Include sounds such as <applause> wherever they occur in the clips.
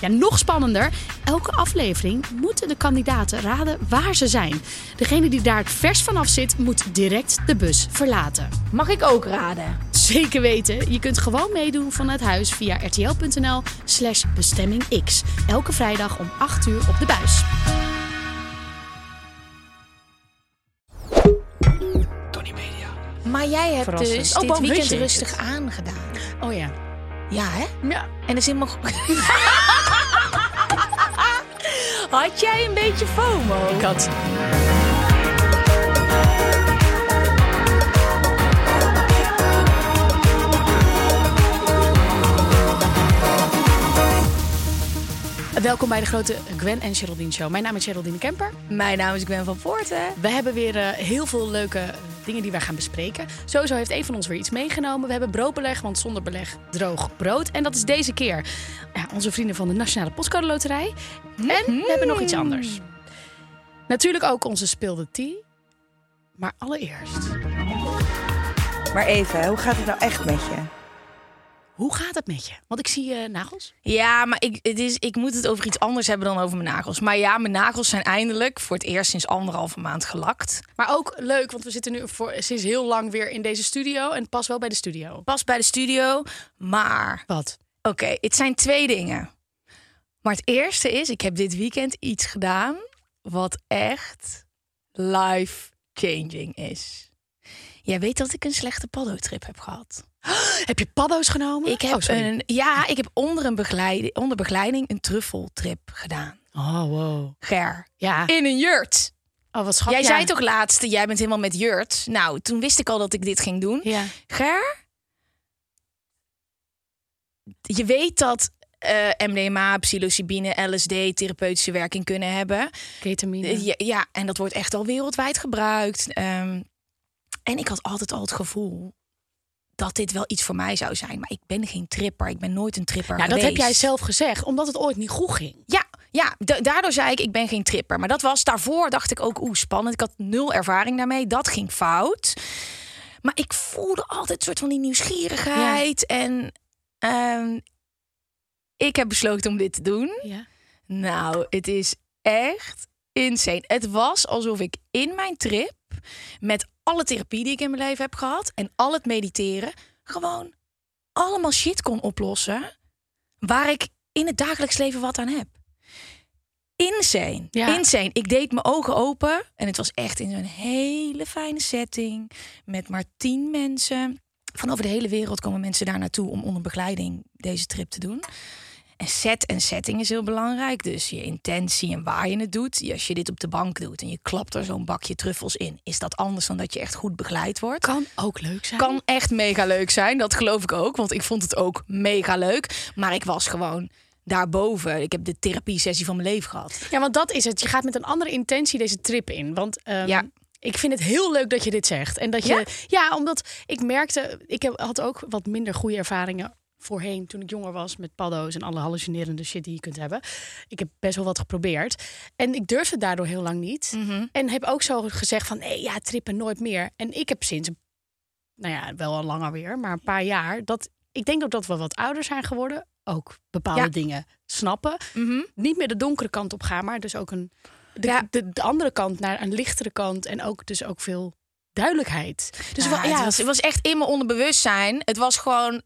Ja, nog spannender. Elke aflevering moeten de kandidaten raden waar ze zijn. Degene die daar het vers vanaf zit, moet direct de bus verlaten. Mag ik ook raden? Zeker weten. Je kunt gewoon meedoen vanuit huis via rtl.nl slash bestemmingx. Elke vrijdag om 8 uur op de buis. Maar jij hebt Verrassend. dus Oh, dit weekend rustig aangedaan. Oh ja. Ja, hè? Ja. En dat is helemaal goed. Had jij een beetje FOMO? Ik had... Welkom bij de grote Gwen en Geraldine Show. Mijn naam is Geraldine Kemper. Mijn naam is Gwen van Poorten. We hebben weer eh, heel veel leuke dingen die wij gaan bespreken. Sowieso heeft een van ons weer iets meegenomen. We hebben broodbeleg, want zonder beleg droog brood. En dat is deze keer ja, onze vrienden van de Nationale Postcode Loterij. En we hebben nog iets anders. Natuurlijk ook onze speelde tea. Maar allereerst, Maar even, hoe gaat het nou echt met je? Hoe gaat het met je? Want ik zie eh, nagels. Ja, maar ik, het is, ik moet het over iets anders hebben dan over mijn nagels. Maar ja, mijn nagels zijn eindelijk voor het eerst sinds anderhalve maand gelakt. Maar ook leuk, want we zitten nu voor, sinds heel lang weer in deze studio. En pas wel bij de studio. Pas bij de studio, maar Wat? Oké, het zijn twee dingen. Maar het eerste is, ik heb dit weekend iets gedaan wat echt life-changing is. Jij weet dat ik een slechte paddo-trip heb gehad. <gasps> Heb je paddo's genomen? Ik heb Oh, een, ja, ik heb onder, een begeleiding, onder begeleiding een truffeltrip gedaan. Oh, wow. Ger. Ja. In een jurt. Oh, wat schattig. Jij zei toch laatst, jij bent helemaal met jurt. Nou, toen wist ik al dat ik dit ging doen. Ja. Ger, je weet dat eh, MDMA, psilocybine, LSD therapeutische werking kunnen hebben. Ketamine. Eh, Ja, ja, en dat wordt echt al wereldwijd gebruikt. Ehm, en ik had altijd al het gevoel dat dit wel iets voor mij zou zijn. Maar ik ben geen tripper. Ik ben nooit een tripper Ja, dat heb jij zelf gezegd, omdat het ooit niet goed ging. Ja, ja da- daardoor zei ik, ik ben geen tripper. Maar dat was daarvoor, dacht ik ook, oeh, spannend. Ik had nul ervaring daarmee. Dat ging fout. Maar ik voelde altijd een soort van die nieuwsgierigheid. En ehm, ik heb besloten om dit te doen. Ja. Nou, het is echt insane. Het was alsof ik in mijn trip, met alle therapie die ik in mijn leven heb gehad en al het mediteren, gewoon allemaal shit kon oplossen waar ik in het dagelijks leven wat aan heb. Insane. Ja. Insane. Ik deed mijn ogen open en het was echt in een hele fijne setting met maar tien mensen. Van over de hele wereld komen mensen daar naartoe om onder begeleiding deze trip te doen. En set en setting is heel belangrijk. Dus je intentie en waar je het doet. Als je dit op de bank doet en je klapt er zo'n bakje truffels in, is dat anders dan dat je echt goed begeleid wordt. Kan ook leuk zijn. Kan echt mega leuk zijn. Dat geloof ik ook. Want ik vond het ook mega leuk. Maar ik was gewoon daarboven. Ik heb de therapie-sessie van mijn leven gehad. Ja, want dat is het. Je gaat met een andere intentie deze trip in. Want ehm, Ja. ik vind het heel leuk dat je dit zegt. En dat je, Ja? ja? omdat ik merkte, ik heb, had ook wat minder goede ervaringen voorheen toen ik jonger was met paddo's en alle hallucinerende shit die je kunt hebben. Ik heb best wel wat geprobeerd en ik durfde daardoor heel lang niet. En heb ook zo gezegd van nee, ja, trippen nooit meer. En ik heb sinds, nou ja, wel al langer weer, maar een paar jaar dat ik denk ook dat we wat ouder zijn geworden, ook bepaalde Ja. dingen snappen, niet meer de donkere kant op gaan, maar dus ook een de, Ja. de, de andere kant naar een lichtere kant en ook dus ook veel duidelijkheid. Dus ja, wel, het, was, het was echt in mijn onderbewustzijn. Het was gewoon.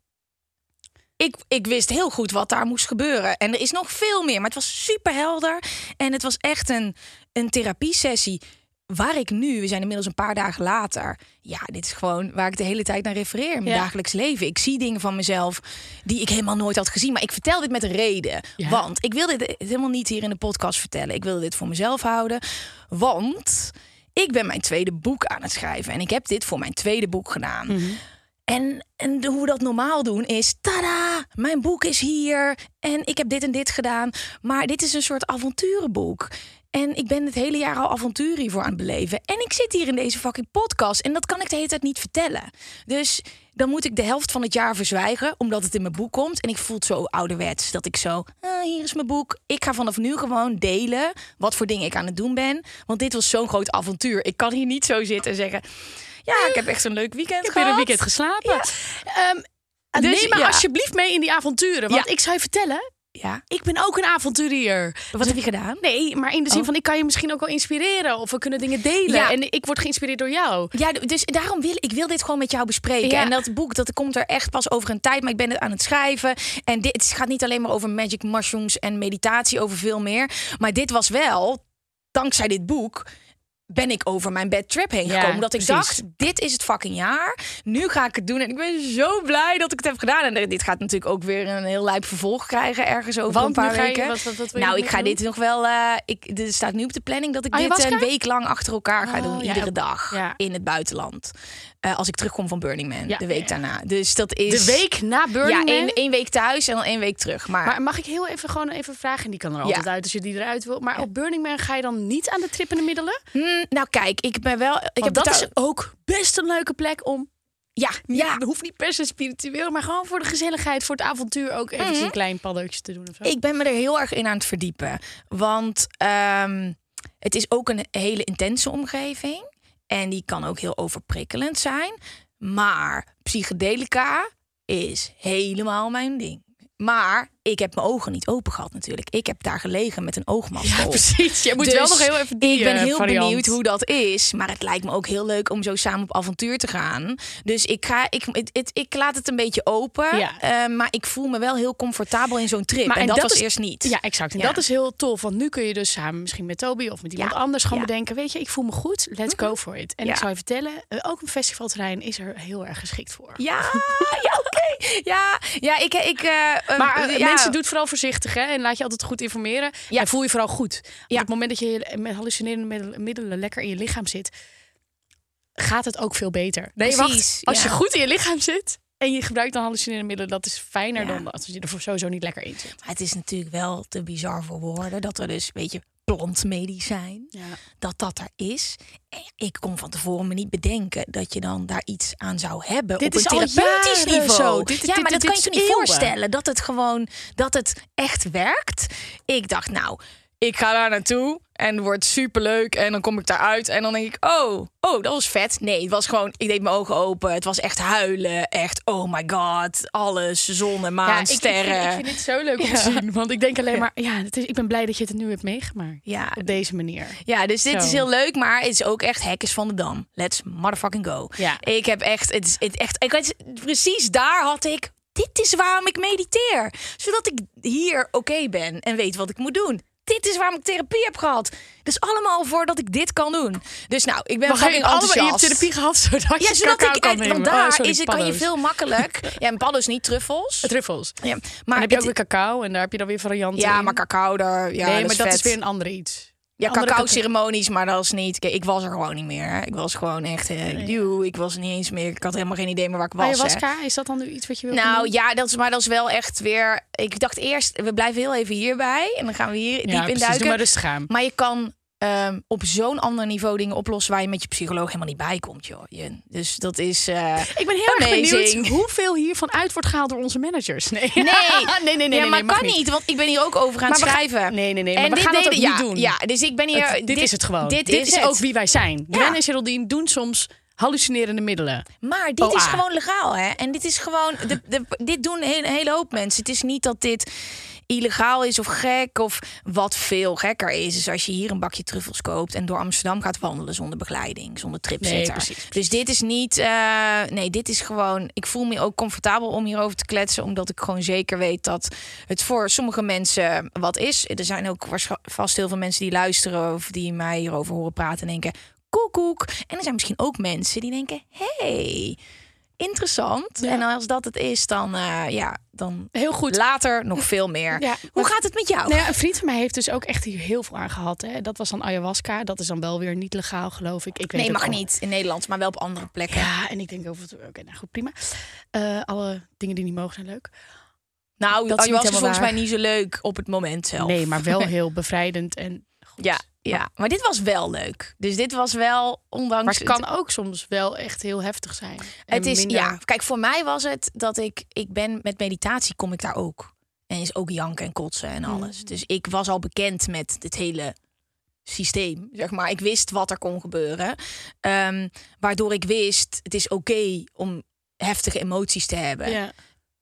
Ik, ik wist heel goed wat daar moest gebeuren. En er is nog veel meer. Maar het was super helder. En het was echt een, een therapiesessie. waar ik nu, we zijn inmiddels een paar dagen later. Ja, dit is gewoon waar ik de hele tijd naar refereer in mijn Ja. dagelijks leven. Ik zie dingen van mezelf die ik helemaal nooit had gezien. Maar ik vertel dit met een reden. Ja. Want ik wil dit helemaal niet hier in de podcast vertellen. Ik wil dit voor mezelf houden. Want ik ben mijn tweede boek aan het schrijven. En ik heb dit voor mijn tweede boek gedaan. Mhm. En, en hoe we dat normaal doen is... Tada, mijn boek is hier. En ik heb dit en dit gedaan. Maar dit is een soort avonturenboek. En ik ben het hele jaar al avonturen hiervoor aan het beleven. En ik zit hier in deze fucking podcast. En dat kan ik de hele tijd niet vertellen. Dus dan moet ik de helft van het jaar verzwijgen. Omdat het in mijn boek komt. En ik voel het zo ouderwets. Dat ik zo, ah, hier is mijn boek. Ik ga vanaf nu gewoon delen wat voor dingen ik aan het doen ben. Want dit was zo'n groot avontuur. Ik kan hier niet zo zitten en zeggen... Ja, ik heb echt een leuk weekend Ik heb weer een weekend geslapen. Ja. Ehm, Dus, neem me ja. alsjeblieft mee in die avonturen. Want Ja. ik zou je vertellen, Ja. ik ben ook een avonturier. Wat heb je gedaan? Nee, maar in de zin Oh. van ik kan je misschien ook wel inspireren. Of we kunnen dingen delen. Ja. En ik word geïnspireerd door jou. Ja, dus daarom wil ik wil dit gewoon met jou bespreken. Ja. En dat boek dat komt er echt pas over een tijd, maar ik ben het aan het schrijven. En dit het gaat niet alleen maar over magic mushrooms en meditatie, over veel meer. Maar dit was wel, dankzij dit boek, ben ik over mijn bad trip heen Ja, gekomen. dat ik precies. dacht, dit is het fucking jaar. Nu ga ik het doen. En ik ben zo blij dat ik het heb gedaan. En dit gaat natuurlijk ook weer een heel lijp vervolg krijgen ergens over Want een paar je- weken. wat- wat- wat wil je nou, ik ga doen? dit nog wel. eh ik, dit staat nu op de planning dat ik dit Ayahuasca? een week lang achter elkaar ga Oh, doen. ja, Iedere dag ja. in het buitenland. Eh, als ik terugkom van Burning Man, Ja, de week ja, ja. daarna. Dus dat is De week na Burning ja, Man? één, één week thuis en dan één week terug. Maar, Maar mag ik heel even gewoon even vragen? En die kan er Ja. altijd uit als je die eruit wil. Maar op Burning Man ga je dan niet aan de trippende middelen? Hmm, nou kijk, ik ben wel. Ik Want heb dat is ook best een leuke plek om... ja, ja. Dat hoeft niet per se spiritueel, maar gewoon voor de gezelligheid, voor het avontuur ook even Mhm. een klein paddeltje te doen. Of zo. Ik ben me er heel erg in aan het verdiepen. Want ehm, het is ook een hele intense omgeving. En die kan ook heel overprikkelend zijn. Maar psychedelica is helemaal mijn ding. Maar ik heb mijn ogen niet open gehad natuurlijk. Ik heb daar gelegen met een oogmasker ja, op. precies. Je moet Dus wel nog heel even die Ik ben eh, heel variant. benieuwd hoe dat is. Maar het lijkt me ook heel leuk om zo samen op avontuur te gaan. Dus ik, ga, ik, het, het- ik laat het een beetje open. Ja. Eh, maar ik voel me wel heel comfortabel in zo'n trip. Maar- en, en dat, dat was is- eerst niet. Ja, exact. En Ja. dat is heel tof. Want nu kun je dus samen misschien met Toby of met iemand anders Ja. bedenken. Weet je, ik voel me goed. Let's go for it. En ik zou je vertellen, eh, ook een festivalterrein is er heel erg geschikt voor. Ja, <laughs> ja oké. <laughs> Ja, ja, ik... ik eh, eh, Maar eh, ja. mensen, doe het vooral voorzichtig hè? en laat je altijd goed informeren. Ja. En voel je vooral goed. Ja. Op het moment dat je met hallucinerende middelen- lekker in je lichaam zit, gaat het ook veel beter. Nee, Precies, wacht. Als ja. je goed in je lichaam zit en je gebruikt dan hallucinerende middelen, dat is fijner Ja. dan als je er sowieso niet lekker in zit. Maar het is natuurlijk wel te bizar voor woorden dat er dus, weet je, plantmedicijn, Ja. dat dat er is. Ik kon van tevoren me niet bedenken dat je dan daar iets aan zou hebben Dit op is een al therapeutisch niveau. zo. Dit- ja, dit- maar dit- dat kan je is niet voorstellen dat het gewoon dat het echt werkt. Ik dacht, nou, ik ga daar naartoe en het wordt superleuk en dan kom ik daaruit en dan denk ik, oh, oh, dat was vet. Nee, het was gewoon, ik deed mijn ogen open, het was echt huilen, echt, oh my god, alles, zon en maan, Ja, ik, ik, sterren. vind, ik vind dit zo leuk om <laughs> Ja. te zien. Want ik denk alleen maar, ja, het is, ik ben blij dat je het nu hebt meegemaakt. Ja, Op deze manier. Ja, dus dit Zo. is heel leuk, maar het is ook echt hekjes van de dam. Let's motherfucking go. Ja. Ik heb echt, het is het echt, ik weet, precies daar had ik, dit is waarom ik mediteer. Zodat ik hier oké ben en weet wat ik moet doen. Dit is waarom ik therapie heb gehad. Dus allemaal voordat ik dit kan doen. Dus nou, ik ben je fucking hebt allemaal- enthousiast. je hebt therapie gehad zodat Ja, je zodat ik, kan en- nemen. want daar Oh, sorry, is het, kan je veel makkelijk. <laughs> Ja, en paddo's niet, truffels. Truffels. Ja, Maar maar dan heb je ook weer cacao en daar heb je dan weer varianten ja, in. maar cacao daar, ja, nee, dat maar is dat vet. is weer een ander iets. Ja, Andere cacao cacao. ceremonies, maar dat is niet. Ik was er gewoon niet meer. hè. Ik was gewoon echt. eh duw, ik was niet eens meer. Ik had helemaal geen idee meer waar ik was. hè. Ayahuasca, is dat dan nu iets wat je wil Nou doen? ja, dat is, maar dat is wel echt weer. Ik dacht eerst, we blijven heel even hierbij en dan gaan we hier diep in precies, duiken. Doe maar rustig aan. Maar je kan ehm, op zo'n ander niveau dingen oplossen waar je met je psycholoog helemaal niet bij komt, joh. Je- dus dat is. eh, Ik ben heel erg benieuwd hoeveel hiervan uit wordt gehaald door onze managers. Nee, Nee, <laughs> nee, nee, nee. ja, nee, maar kan niet. want ik ben hier ook over we gaan- schrijven. Nee, nee, nee. En Maar we dit gaan dat ook deden- niet ja, doen. Ja, dus ik ben hier. Het- dit, is het gewoon. Dit, Dit, is, ook wie wij zijn. Ja. Gwen en Geraldine doen soms hallucinerende middelen. Maar dit OA. is gewoon legaal, hè? En dit is gewoon. De, de, dit doen een hele hoop mensen. Het is niet dat dit illegaal is of gek. Of wat veel gekker is, is als je hier een bakje truffels koopt en door Amsterdam gaat wandelen zonder begeleiding, zonder. Nee, precies, Dus dit is niet. eh, nee, dit is gewoon. Ik voel me ook comfortabel om hierover te kletsen, omdat ik gewoon zeker weet dat het voor sommige mensen wat is. Er zijn ook vast heel veel mensen die luisteren of die mij hierover horen praten en denken. koekoek. En er zijn misschien ook mensen die denken, hey, interessant. Ja. En als dat het is, dan, eh, ja, dan Heel goed. later nog veel meer. <laughs> Ja, Hoe maar- gaat het met jou? Nou ja, een vriend van mij heeft dus ook echt hier heel veel aan gehad. Hè. Dat was dan ayahuasca. Dat is dan wel weer niet legaal, geloof ik. ik weet nee, mag niet in Nederland, maar wel op andere plekken. Ja, en ik denk over het... Oké, nou goed, prima. Eh, alle dingen die niet mogen zijn leuk. Nou, Dat dat is volgens mij niet zo leuk op het moment zelf. Nee, maar wel <laughs> heel bevrijdend en goed. Ja, ja, maar dit was wel leuk. Dus dit was wel, ondanks... Maar het kan ook soms wel echt heel heftig zijn. Het is, minder- ja, kijk, voor mij was het dat ik, ik ben met meditatie kom ik daar ook. En is ook janken en kotsen en alles. Mm. Dus ik was al bekend met dit hele systeem, zeg maar. Ik wist wat er kon gebeuren. Ehm, waardoor ik wist, het is oké om heftige emoties te hebben. Ja.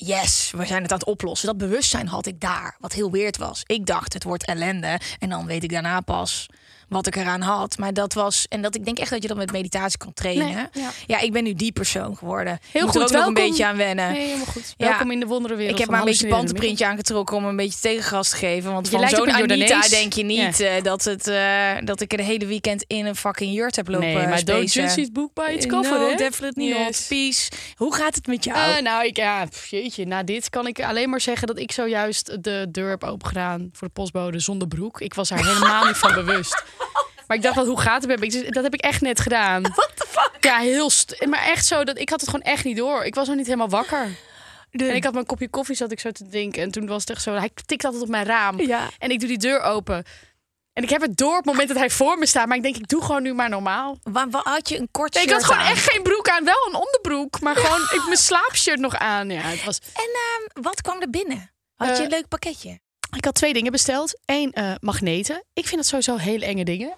Yes, we zijn het aan het oplossen. Dat bewustzijn had ik daar, wat heel weird was. Ik dacht, het wordt ellende. En dan weet ik daarna pas wat ik eraan had. Maar dat was, en dat ik denk echt dat je dat met meditatie kan trainen. Nee, ja. Ja, ik ben nu die persoon geworden. Heel Moet goed, ook nog een beetje aan wennen. Nee, helemaal goed. Ja. Welkom in de wonderenwereld ik heb maar een beetje pantenprintje aangetrokken om een beetje tegengas te geven. Want Je van zo'n Anita denk je niet eh, dat, het, eh, dat ik er de hele weekend in een fucking jurt heb lopen Nee, maar don't spacen. judge his book by its cover, no, hè? definitely Yes. not. Peace. Hoe gaat het met jou? Eh, nou, ik, ja, pff, jeetje. Na dit kan ik alleen maar zeggen dat ik zojuist de deur heb opengedaan voor de postbode zonder broek. Ik was daar helemaal niet van bewust. <laughs> Maar ik dacht, wel, hoe gaat het met me? Dat heb ik echt net gedaan. What the fuck? Ja, heel... st- maar echt zo, dat ik had het gewoon echt niet door. Ik was nog niet helemaal wakker. En ik had mijn kopje koffie, zat ik zo te drinken. En toen was het echt zo, hij tikt altijd op mijn raam. Ja. En ik doe die deur open. En ik heb het door op het moment dat hij voor me staat. Maar ik denk, ik doe gewoon nu maar normaal. Wa- wa- had je een kort Nee, ik had shirt gewoon aan? echt geen broek aan. Wel een onderbroek. Maar gewoon ik mijn slaapshirt nog aan. Ja, het was... En ehm, wat kwam er binnen? Had je Eh, een leuk pakketje? Ik had twee dingen besteld. Eén, eh, magneten. Ik vind dat sowieso hele enge dingen.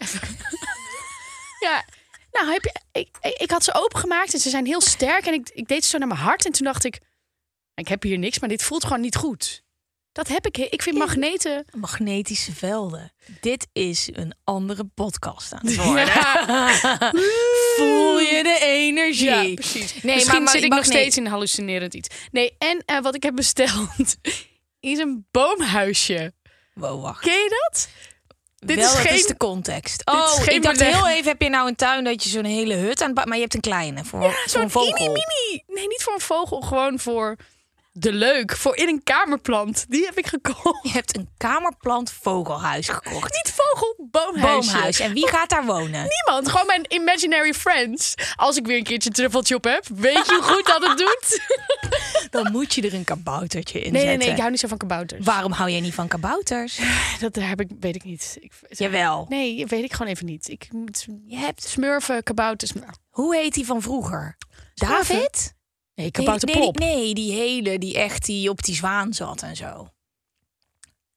<laughs> ja, nou heb je... Ik, ik, had ze opengemaakt en ze zijn heel sterk. En ik, ik deed ze zo naar mijn hart. En toen dacht ik, ik heb hier niks, maar dit voelt gewoon niet goed. Dat heb ik. Ik vind magneten... Magnetische velden. Dit is een andere podcast aan het worden. Ja. <laughs> Voel je de energie? Ja, precies. Nee, Misschien maar- zit ik nog steeds in hallucinerend iets. Nee, en eh, wat ik heb besteld is een boomhuisje. Wow, wacht. Ken je dat? Dit Wel, is geen... is de context. Oh, geen ik dacht beleg. heel even, heb je nou een tuin dat je zo'n hele hut aan. Maar je hebt een kleine voor, voor Zo'n een vogel. mini-mini. Nee, niet voor een vogel. Gewoon voor de leuk. Voor in een kamerplant. Die heb ik gekocht. Je hebt een kamerplant vogelhuis gekocht. Niet vogel, boomhuisje. Boomhuis. En wie gaat daar wonen? Niemand. Gewoon mijn imaginary friends. Als ik weer een keertje truffeltje op heb. Weet je hoe goed dat het doet? <laughs> Dan moet je er een kaboutertje in Nee, nee, zetten. nee. Ik hou niet zo van kabouters. Waarom hou jij niet van kabouters? <sighs> Dat heb ik, weet ik niet. Ik, Jawel. Nee, weet ik gewoon even niet. Ik Je hebt... smurfen, kabouters. Hoe heet die van vroeger? Smurfen? David? Nee, Nee, nee, nee, die hele, die echt die op die zwaan zat en zo.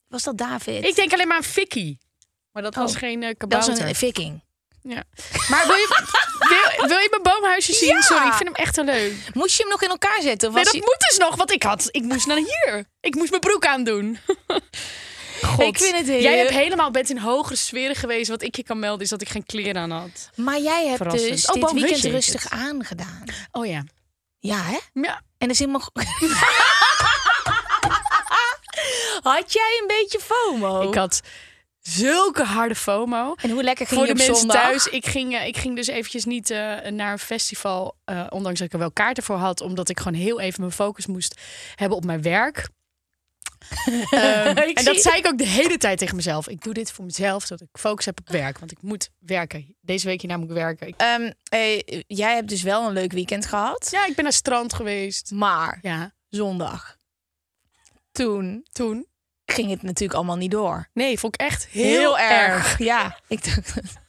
Was dat David? Ik denk alleen maar aan Vicky. Maar dat was Oh, geen eh, dat kabouter. is een viking. Ja. Maar wil je, <laughs> wil, wil je mijn boomhuisje zien? Ja. Sorry, ik vind hem echt heel leuk. Moest je hem nog in elkaar zetten? Of Nee, was dat moet dus nog, want ik had, ik moest naar hier. Ik moest mijn broek aandoen. <laughs> God. Ik vind het heel- Jij hebt helemaal bent in hogere sferen geweest. Wat ik je kan melden is dat ik geen kleren aan had. Maar jij hebt Verrassend. dus Oh, dit weekend rustig aangedaan. Oh ja. Ja, hè? Ja. En is helemaal... go- <laughs> Had jij een beetje FOMO? Ik had zulke harde FOMO. En hoe lekker ging Voor je de op mensen zondag? thuis, ik ging, eh, ik ging dus eventjes niet eh, naar een festival, eh, ondanks dat ik er wel kaarten voor had, omdat ik gewoon heel even mijn focus moest hebben op mijn werk. <laughs> Ehm, en dat zei ik ook de hele tijd tegen mezelf. Ik doe dit voor mezelf, zodat ik focus heb op werk, want ik moet werken. Deze week hierna moet ik werken. Ik- Ehm, eh, jij hebt dus wel een leuk weekend gehad. ja, ik ben naar strand geweest. Maar Ja, zondag, toen toen. ging het natuurlijk allemaal niet door. Nee, vond ik echt heel, erg. Ja, ik dacht... <laughs>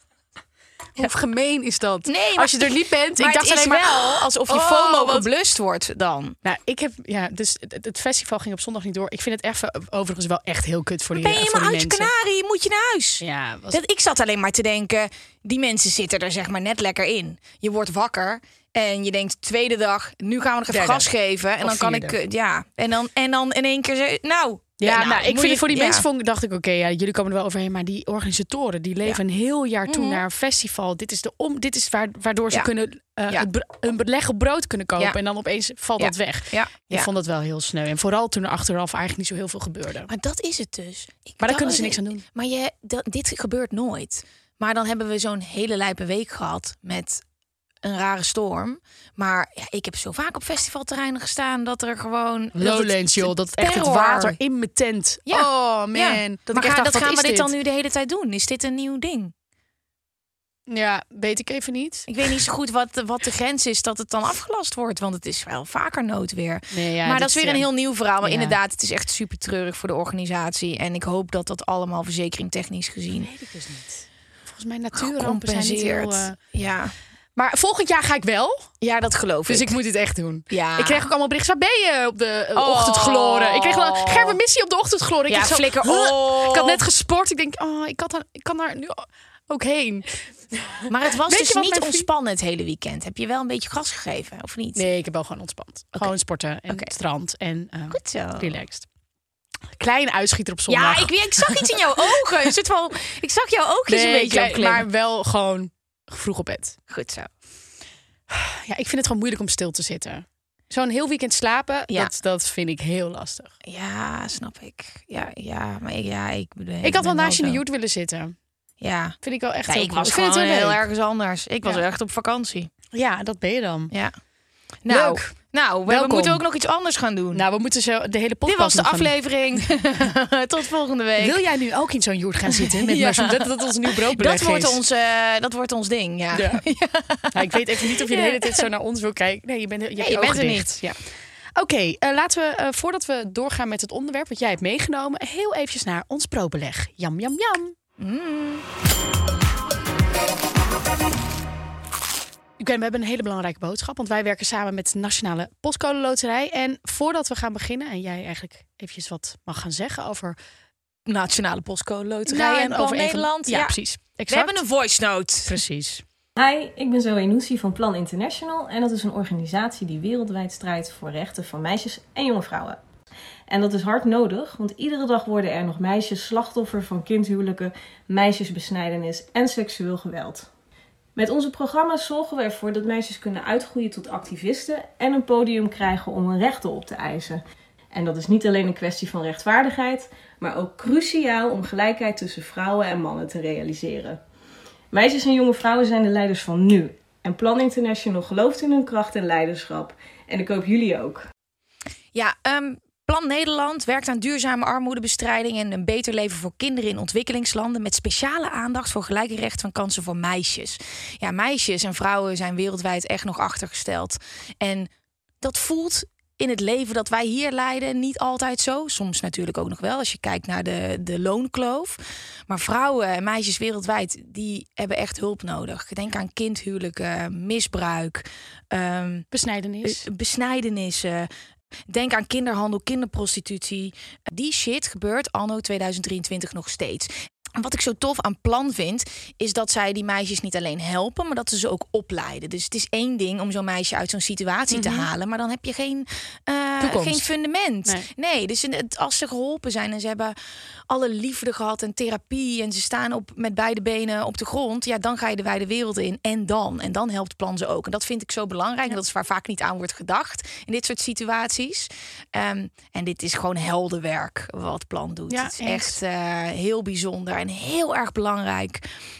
Hoe gemeen is dat? Nee, maar- Als je er niet bent, Maar ik dacht alleen maar... wel alsof je Oh, FOMO wat- geblust wordt dan. Nou, ik heb, ja, dus het, het festival ging op zondag niet door. Ik vind het echt, overigens wel echt heel kut voor die, Ben je die uit je mensen. kanarie? Moet je naar huis? Ja, was, Dat, ik zat alleen maar te denken, die mensen zitten er zeg maar net lekker in. Je wordt wakker en je denkt, tweede dag, nu gaan we nog even Derde. gas geven. En Of dan kan ik, vierde. eh, ja. En dan, en dan in één keer, nou. Ja, nou, nou, ik vind je- voor die ja. mensen vond, dacht ik, oké, ja, jullie komen er wel overheen, maar die organisatoren die leven een heel jaar toe Mhm. naar een festival. Dit is de om, dit is waar, waardoor ze kunnen uh, het een beleg op brood kunnen kopen en dan opeens valt dat weg. Ja, Ik vond dat wel heel sneu en vooral toen er achteraf eigenlijk niet zo heel veel gebeurde. Maar dat is het dus. Ik Maar daar kunnen ze niks aan doen. Maar je, dat, dit gebeurt nooit. Maar dan hebben we zo'n hele lijpe week gehad met een rare storm. Maar ja, ik heb zo vaak op festivalterreinen gestaan dat er gewoon... dat Lowlands, joh. Dat echt het water in mijn tent. Ja. Oh, man. Ja. Dat maar echt gaan, dacht, dat we dit dan nu de hele tijd doen? Is dit een nieuw ding? Ja, weet ik even niet. Ik weet niet zo goed wat, wat de grens is dat het dan afgelast wordt. Want het is wel vaker noodweer. Nee, ja, maar dat is weer een heel nieuw verhaal. Maar Ja. inderdaad, het is echt super treurig voor de organisatie. En ik hoop dat dat allemaal verzekeringtechnisch gezien Weet ik dus niet. Volgens mij natuurrampen zijn heel... eh, Ja. Maar volgend jaar ga ik wel. ja, dat geloof Dus ik. ik moet dit echt doen. Ja. Ik kreeg ook allemaal berichten. Waar ben je op de eh, Oh. ochtendgloren? Ik kreeg wel Gerben missie op de ochtendgloren. Ik Ja, zo, flikker op. Ik had net gesport. Ik denk, oh, ik, had daar, ik kan daar nu ook heen. Maar het was dus niet ontspannen het hele weekend. Heb je wel een beetje gas gegeven, of niet? Nee, ik heb wel gewoon ontspannen. Gewoon sporten en strand en eh, Goed zo. relaxed. Kleine uitschieter op zondag. Ja, ik, ik zag iets in jouw <laughs> ogen. Een van, ik zag jouw oogjes een nee, beetje klein- opklimmen. maar wel gewoon vroeg op bed. Goed zo. Ja, ik vind het gewoon moeilijk om stil te zitten. Zo'n heel weekend slapen, Ja. dat, dat vind ik heel lastig. Ja, snap ik. Ja, ja maar ik, ja, ik bedoel... Ik had wel naast je in de joet willen zitten. Ja. Vind ik wel echt Ja, heel ik was gewoon heel ergens anders. Ik was echt op vakantie. Ja, dat ben je dan. Ja. Nou, Leuk. Nou we moeten ook nog iets anders gaan doen. Nou, we moeten zo de hele Dit podcast was de aflevering. <laughs> Tot volgende week. Wil jij nu ook in zo'n joert gaan zitten met <laughs> Ja. Dat, dat ons nieuw broodbeleg dat, wordt is. ons, eh, dat wordt ons ding, ja. <laughs> Ja. Nou, ik weet even niet of je de hele tijd zo naar ons wil kijken. Nee, je bent, je, bent er dicht. Ja. Oké, eh, laten we, eh, voordat we doorgaan met het onderwerp wat jij hebt meegenomen, heel eventjes naar ons broodbeleg. Jam, jam, jam. Oké, we hebben een hele belangrijke boodschap, want wij werken samen met de Nationale Postcode Loterij. En voordat we gaan beginnen, en jij eigenlijk eventjes wat mag gaan zeggen over Nationale Postcode Loterij Nou, en over van- Nederland. Ja, Ja, precies. We hebben een voice note. Precies. Hi, ik ben Zoe Noussi van Plan International en dat is een organisatie die wereldwijd strijdt voor rechten van meisjes en jonge vrouwen. En dat is hard nodig, want iedere dag worden er nog meisjes slachtoffer van kindhuwelijken, meisjesbesnijdenis en seksueel geweld. Met onze programma's zorgen we ervoor dat meisjes kunnen uitgroeien tot activisten en een podium krijgen om hun rechten op te eisen. En dat is niet alleen een kwestie van rechtvaardigheid, maar ook cruciaal om gelijkheid tussen vrouwen en mannen te realiseren. Meisjes en jonge vrouwen zijn de leiders van nu. En Plan International gelooft in hun kracht en leiderschap. En ik hoop jullie ook. Ja, ehm, Plan Nederland werkt aan duurzame armoedebestrijding en een beter leven voor kinderen in ontwikkelingslanden met speciale aandacht voor gelijke recht van kansen voor meisjes. Ja, meisjes en vrouwen zijn wereldwijd echt nog achtergesteld. En dat voelt in het leven dat wij hier leiden niet altijd zo. Soms natuurlijk ook nog wel als je kijkt naar de, de loonkloof. Maar vrouwen en meisjes wereldwijd, die hebben echt hulp nodig. Denk aan kindhuwelijken, misbruik, ehm, Besnijdenis. Be- besnijdenissen. Denk aan kinderhandel, kinderprostitutie. Die shit gebeurt anno 2023 nog steeds. Wat ik zo tof aan Plan vind, is dat zij die meisjes niet alleen helpen, maar dat ze ze ook opleiden. Dus het is één ding om zo'n meisje uit zo'n situatie te halen, maar dan heb je geen, eh, geen fundament. Nee. Nee, dus als ze geholpen zijn en ze hebben alle liefde gehad en therapie en ze staan op, met beide benen op de grond, ja, dan ga je de wijde wereld in. En dan? En dan helpt plan ze ook. En dat vind ik zo belangrijk. en Dat is waar vaak niet aan wordt gedacht in dit soort situaties. Ehm, en dit is gewoon heldenwerk wat plan doet. Ja, het is echt eh, heel bijzonder en heel erg belangrijk.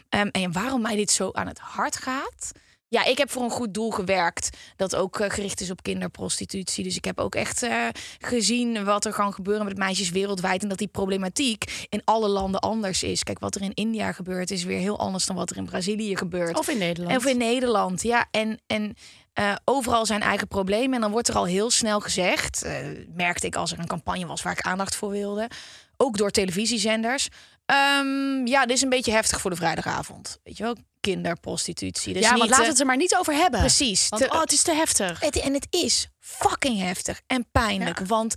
Ehm, en waarom mij dit zo aan het hart gaat. Ja, ik heb voor een goed doel gewerkt. Dat ook eh, gericht is op kinderprostitutie. Dus ik heb ook echt eh, gezien wat er kan gebeuren met meisjes wereldwijd. En dat die problematiek in alle landen anders is. Kijk, wat er in India gebeurt is weer heel anders dan wat er in Brazilië gebeurt. Of in Nederland. Of in Nederland, ja. En, en eh, overal zijn eigen problemen. En dan wordt er al heel snel gezegd, merkte ik als er een campagne was waar ik aandacht voor wilde, ook door televisiezenders. Ehm, ja, dit is een beetje heftig voor de vrijdagavond. Weet je wel, kinderprostitutie. Dus ja, niet, want laten we het er maar niet over hebben. Precies. Want Te- oh, het is te heftig. het, en het is fucking heftig en pijnlijk. Want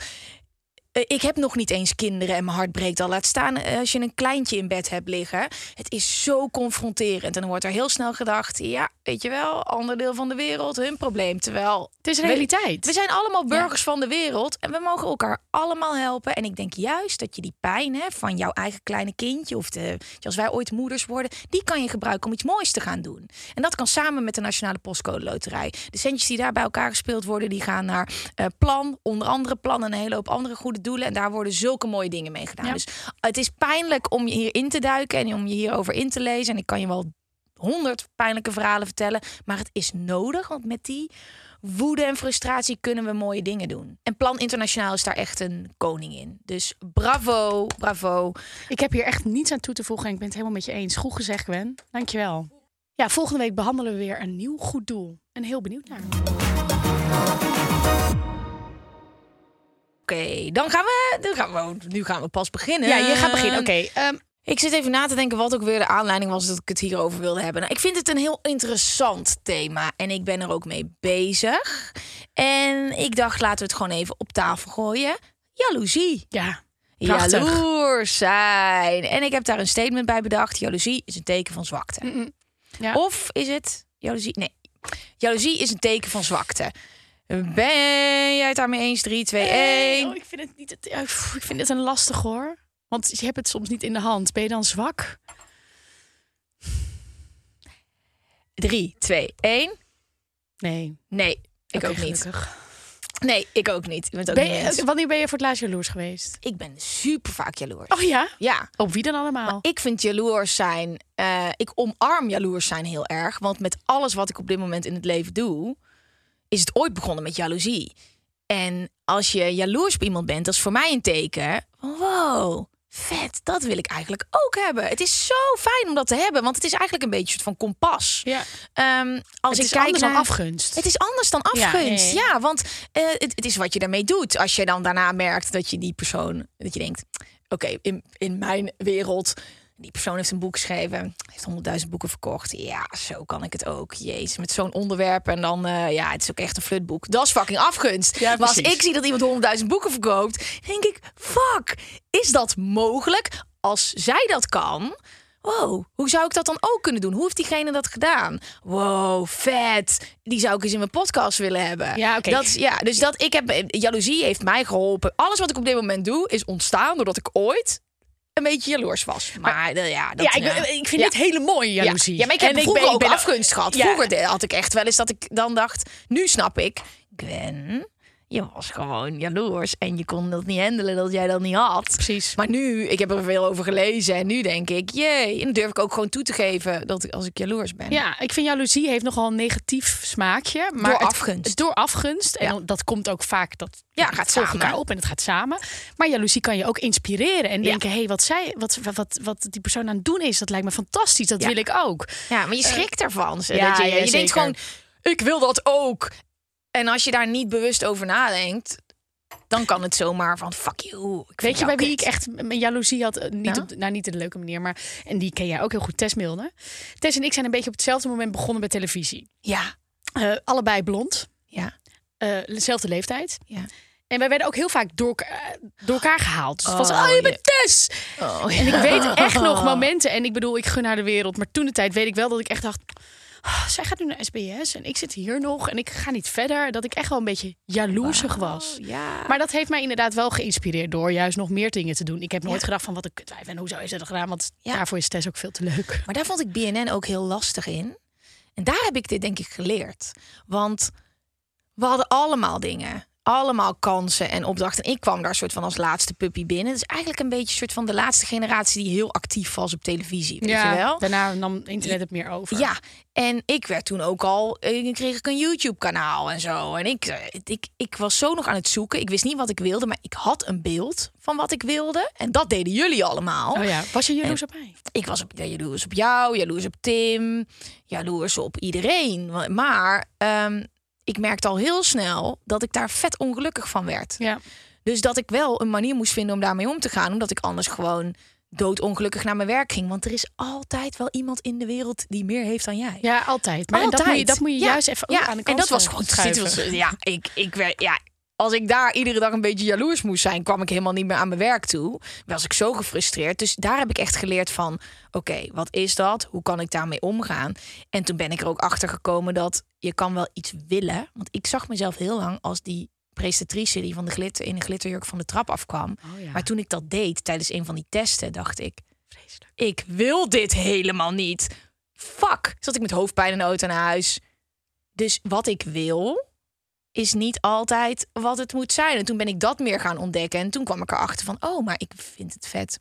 ik heb nog niet eens kinderen en mijn hart breekt al. Laat staan eh, als je een kleintje in bed hebt liggen. Het is zo confronterend. En dan wordt er heel snel gedacht... ja, weet je wel, ander deel van de wereld, hun probleem. Terwijl... Het is realiteit. We zijn allemaal burgers van de wereld en we mogen elkaar allemaal helpen. En ik denk juist dat je die pijn hè, van jouw eigen kleine kindje, of de, als wij ooit moeders worden, die kan je gebruiken om iets moois te gaan doen. En dat kan samen met de Nationale Postcode Loterij. De centjes die daar bij elkaar gespeeld worden, die gaan naar eh, Plan, onder andere Plan en een hele hoop andere goede doelen. En daar worden zulke mooie dingen mee gedaan. Ja. Dus het is pijnlijk om je hierin te duiken en om je hierover in te lezen. En ik kan je wel honderd pijnlijke verhalen vertellen. Maar het is nodig, want met die woede en frustratie kunnen we mooie dingen doen. En Plan Internationaal is daar echt een koning in. Dus bravo, bravo. Ik heb hier echt niets aan toe te voegen en ik ben het helemaal met je eens. Goed gezegd, Gwen. Dankjewel. Ja, volgende week behandelen we weer een nieuw goed doel. En heel benieuwd naar. Oké, dan gaan we. Dan gaan we. Nu gaan we pas beginnen. Ja, je gaat beginnen. Oké. ehm, Ik zit even na te denken wat ook weer de aanleiding was dat ik het hierover wilde hebben. Nou, ik vind het een heel interessant thema en ik ben er ook mee bezig. En ik dacht, laten we het gewoon even op tafel gooien. Jaloezie. ja, Prachtig. Jaloers zijn. En ik heb daar een statement bij bedacht. Jaloezie is een teken van zwakte. Ja. Of is het jaloezie? Nee. Jaloezie is een teken van zwakte. Ben jij het daarmee eens? 3, 2, 1. Oh, ik vind het niet. Ik vind het een lastig hoor. Want je hebt het soms niet in de hand. Ben je dan zwak? 3, 2, 1. Nee. Nee, ik ook niet. gelukkig. Nee, ik ook niet. Ik ben ook je, wanneer ben je voor het laatst jaloers geweest? Ik ben super vaak jaloers. Oh ja? Ja. Op wie dan allemaal? Ik vind jaloers zijn. eh, ik omarm jaloers zijn heel erg. Want met alles wat ik op dit moment in het leven doe, is het ooit begonnen met jaloezie. En als je jaloers op iemand bent, dat is voor mij een teken wow. Vet, dat wil ik eigenlijk ook hebben. Het is zo fijn om dat te hebben, want het is eigenlijk een beetje een soort van kompas. ja. Ehm, als het ik is kijk anders naar dan afgunst. het is anders dan Ja, afgunst. nee. Ja, want eh, het, het is wat je daarmee doet. Als je dan daarna merkt dat je die persoon, dat je denkt, oké, in, in mijn wereld, die persoon heeft een boek geschreven, heeft honderdduizend boeken verkocht. Ja, zo kan ik het ook. Jezus, met zo'n onderwerp en dan, eh, ja, het is ook echt een flutboek. Dat is fucking afgunst. Ja, maar als ik zie dat iemand honderdduizend boeken verkoopt, denk ik, fuck, is dat mogelijk? Als zij dat kan. Wow, hoe zou ik dat dan ook kunnen doen? Hoe heeft diegene dat gedaan? Wow, vet. Die zou ik eens in mijn podcast willen hebben. Ja, oké. Ja dus dat ik heb jaloezie heeft mij geholpen. Alles wat ik op dit moment doe is ontstaan doordat ik ooit een beetje jaloers was. Maar, eh, ja, dat, ja, ik, eh, ik vind ja. dit hele mooie jaloezie. Ja, ja maar ik heb En vroeger ik ook ben- afgunst gehad. Vroeger had ik echt wel eens dat ik dan dacht... Nu snap ik, Gwen, je was gewoon jaloers. En je kon dat niet handelen dat jij dat niet had. Precies. Maar nu, ik heb er veel over gelezen. En nu denk ik, jee. En dan durf ik ook gewoon toe te geven dat ik, als ik jaloers ben. Ja, ik vind jaloezie heeft nogal een negatief smaakje. Maar Door het- afgunst. door afgunst. En Ja. dat komt ook vaak, dat Ja, gaat samen. elkaar op en het gaat samen. Maar jaloezie kan je ook inspireren. En Ja. denken, hé, hey, wat, zij, wat, wat, wat die persoon aan het doen is, dat lijkt me fantastisch. Dat Ja. wil ik ook. Ja, maar je schrikt ervan. Dat je, ja, je denkt gewoon, ik wil dat ook. En als je daar niet bewust over nadenkt, dan kan het zomaar van fuck you. Weet je bij wie ik echt mijn jaloezie had? Eh, Niet, op, nou, niet op een leuke manier, maar... En die ken jij ook heel goed, Tess Milne. Tess en ik zijn een beetje op hetzelfde moment begonnen met televisie. Ja, Eh, allebei blond. ja, eh, dezelfde leeftijd. ja. En wij werden ook heel vaak door, elkaar- door elkaar gehaald. Dus het was, Oh, oh, je je- bent Tess! Oh, En ik weet echt nog <laughs> momenten. En ik bedoel, ik gun haar de wereld. Maar toen de tijd weet ik wel dat ik echt dacht... "Ah, zij gaat nu naar SBS en ik zit hier nog en ik ga niet verder. Dat ik echt wel een beetje jaloersig was. Ja. Maar dat heeft mij inderdaad wel geïnspireerd door juist nog meer dingen te doen. Ik heb nooit gedacht van wat een kutwijf en hoe zou je dat gedaan? Want Ja. daarvoor is Tess ook veel te leuk. Maar daar vond ik BNN ook heel lastig in. En daar heb ik dit denk ik geleerd. Want we hadden allemaal dingen. Allemaal kansen en opdrachten. En ik kwam daar soort van als laatste puppy binnen. Dus eigenlijk een beetje soort van de laatste generatie die heel actief was op televisie. Weet je wel? Daarna nam internet het meer over. Ja, en ik werd toen ook al, eh, kreeg ik een YouTube-kanaal en zo. En ik, eh, ik, ik was zo nog aan het zoeken. Ik wist niet wat ik wilde, maar ik had een beeld van wat ik wilde. En dat deden jullie allemaal. Oh ja, was je jaloers op mij? Ik was op, ja, jaloers op jou, jaloers op Tim, jaloers op iedereen. Maar ehm, ik merkte al heel snel dat ik daar vet ongelukkig van werd. Ja. Dus dat ik wel een manier moest vinden om daarmee om te gaan. Omdat ik anders gewoon doodongelukkig naar mijn werk ging. Want er is altijd wel iemand in de wereld die meer heeft dan jij. Ja, altijd. Maar dat moet je, dat moet je Ja, juist even ja, aan de kant En dat was gewoon schuiven. ja, ik, ik werd, ja, als ik daar iedere dag een beetje jaloers moest zijn, kwam ik helemaal niet meer aan mijn werk toe. Was ik zo gefrustreerd. Dus daar heb ik echt geleerd van: oké, wat is dat? Hoe kan ik daarmee omgaan? En toen ben ik er ook achter gekomen dat je kan wel iets willen. Want ik zag mezelf heel lang als die presentatrice die van de glitter in een glitterjurk van de trap afkwam. Oh ja. Maar toen ik dat deed tijdens een van die testen, dacht ik: Vreselijk. ik wil dit helemaal niet. Fuck. Zat ik met hoofdpijn in de auto naar huis. Dus wat ik wil, is niet altijd wat het moet zijn. En toen ben ik dat meer gaan ontdekken. En toen kwam ik erachter van, oh, maar ik vind het vet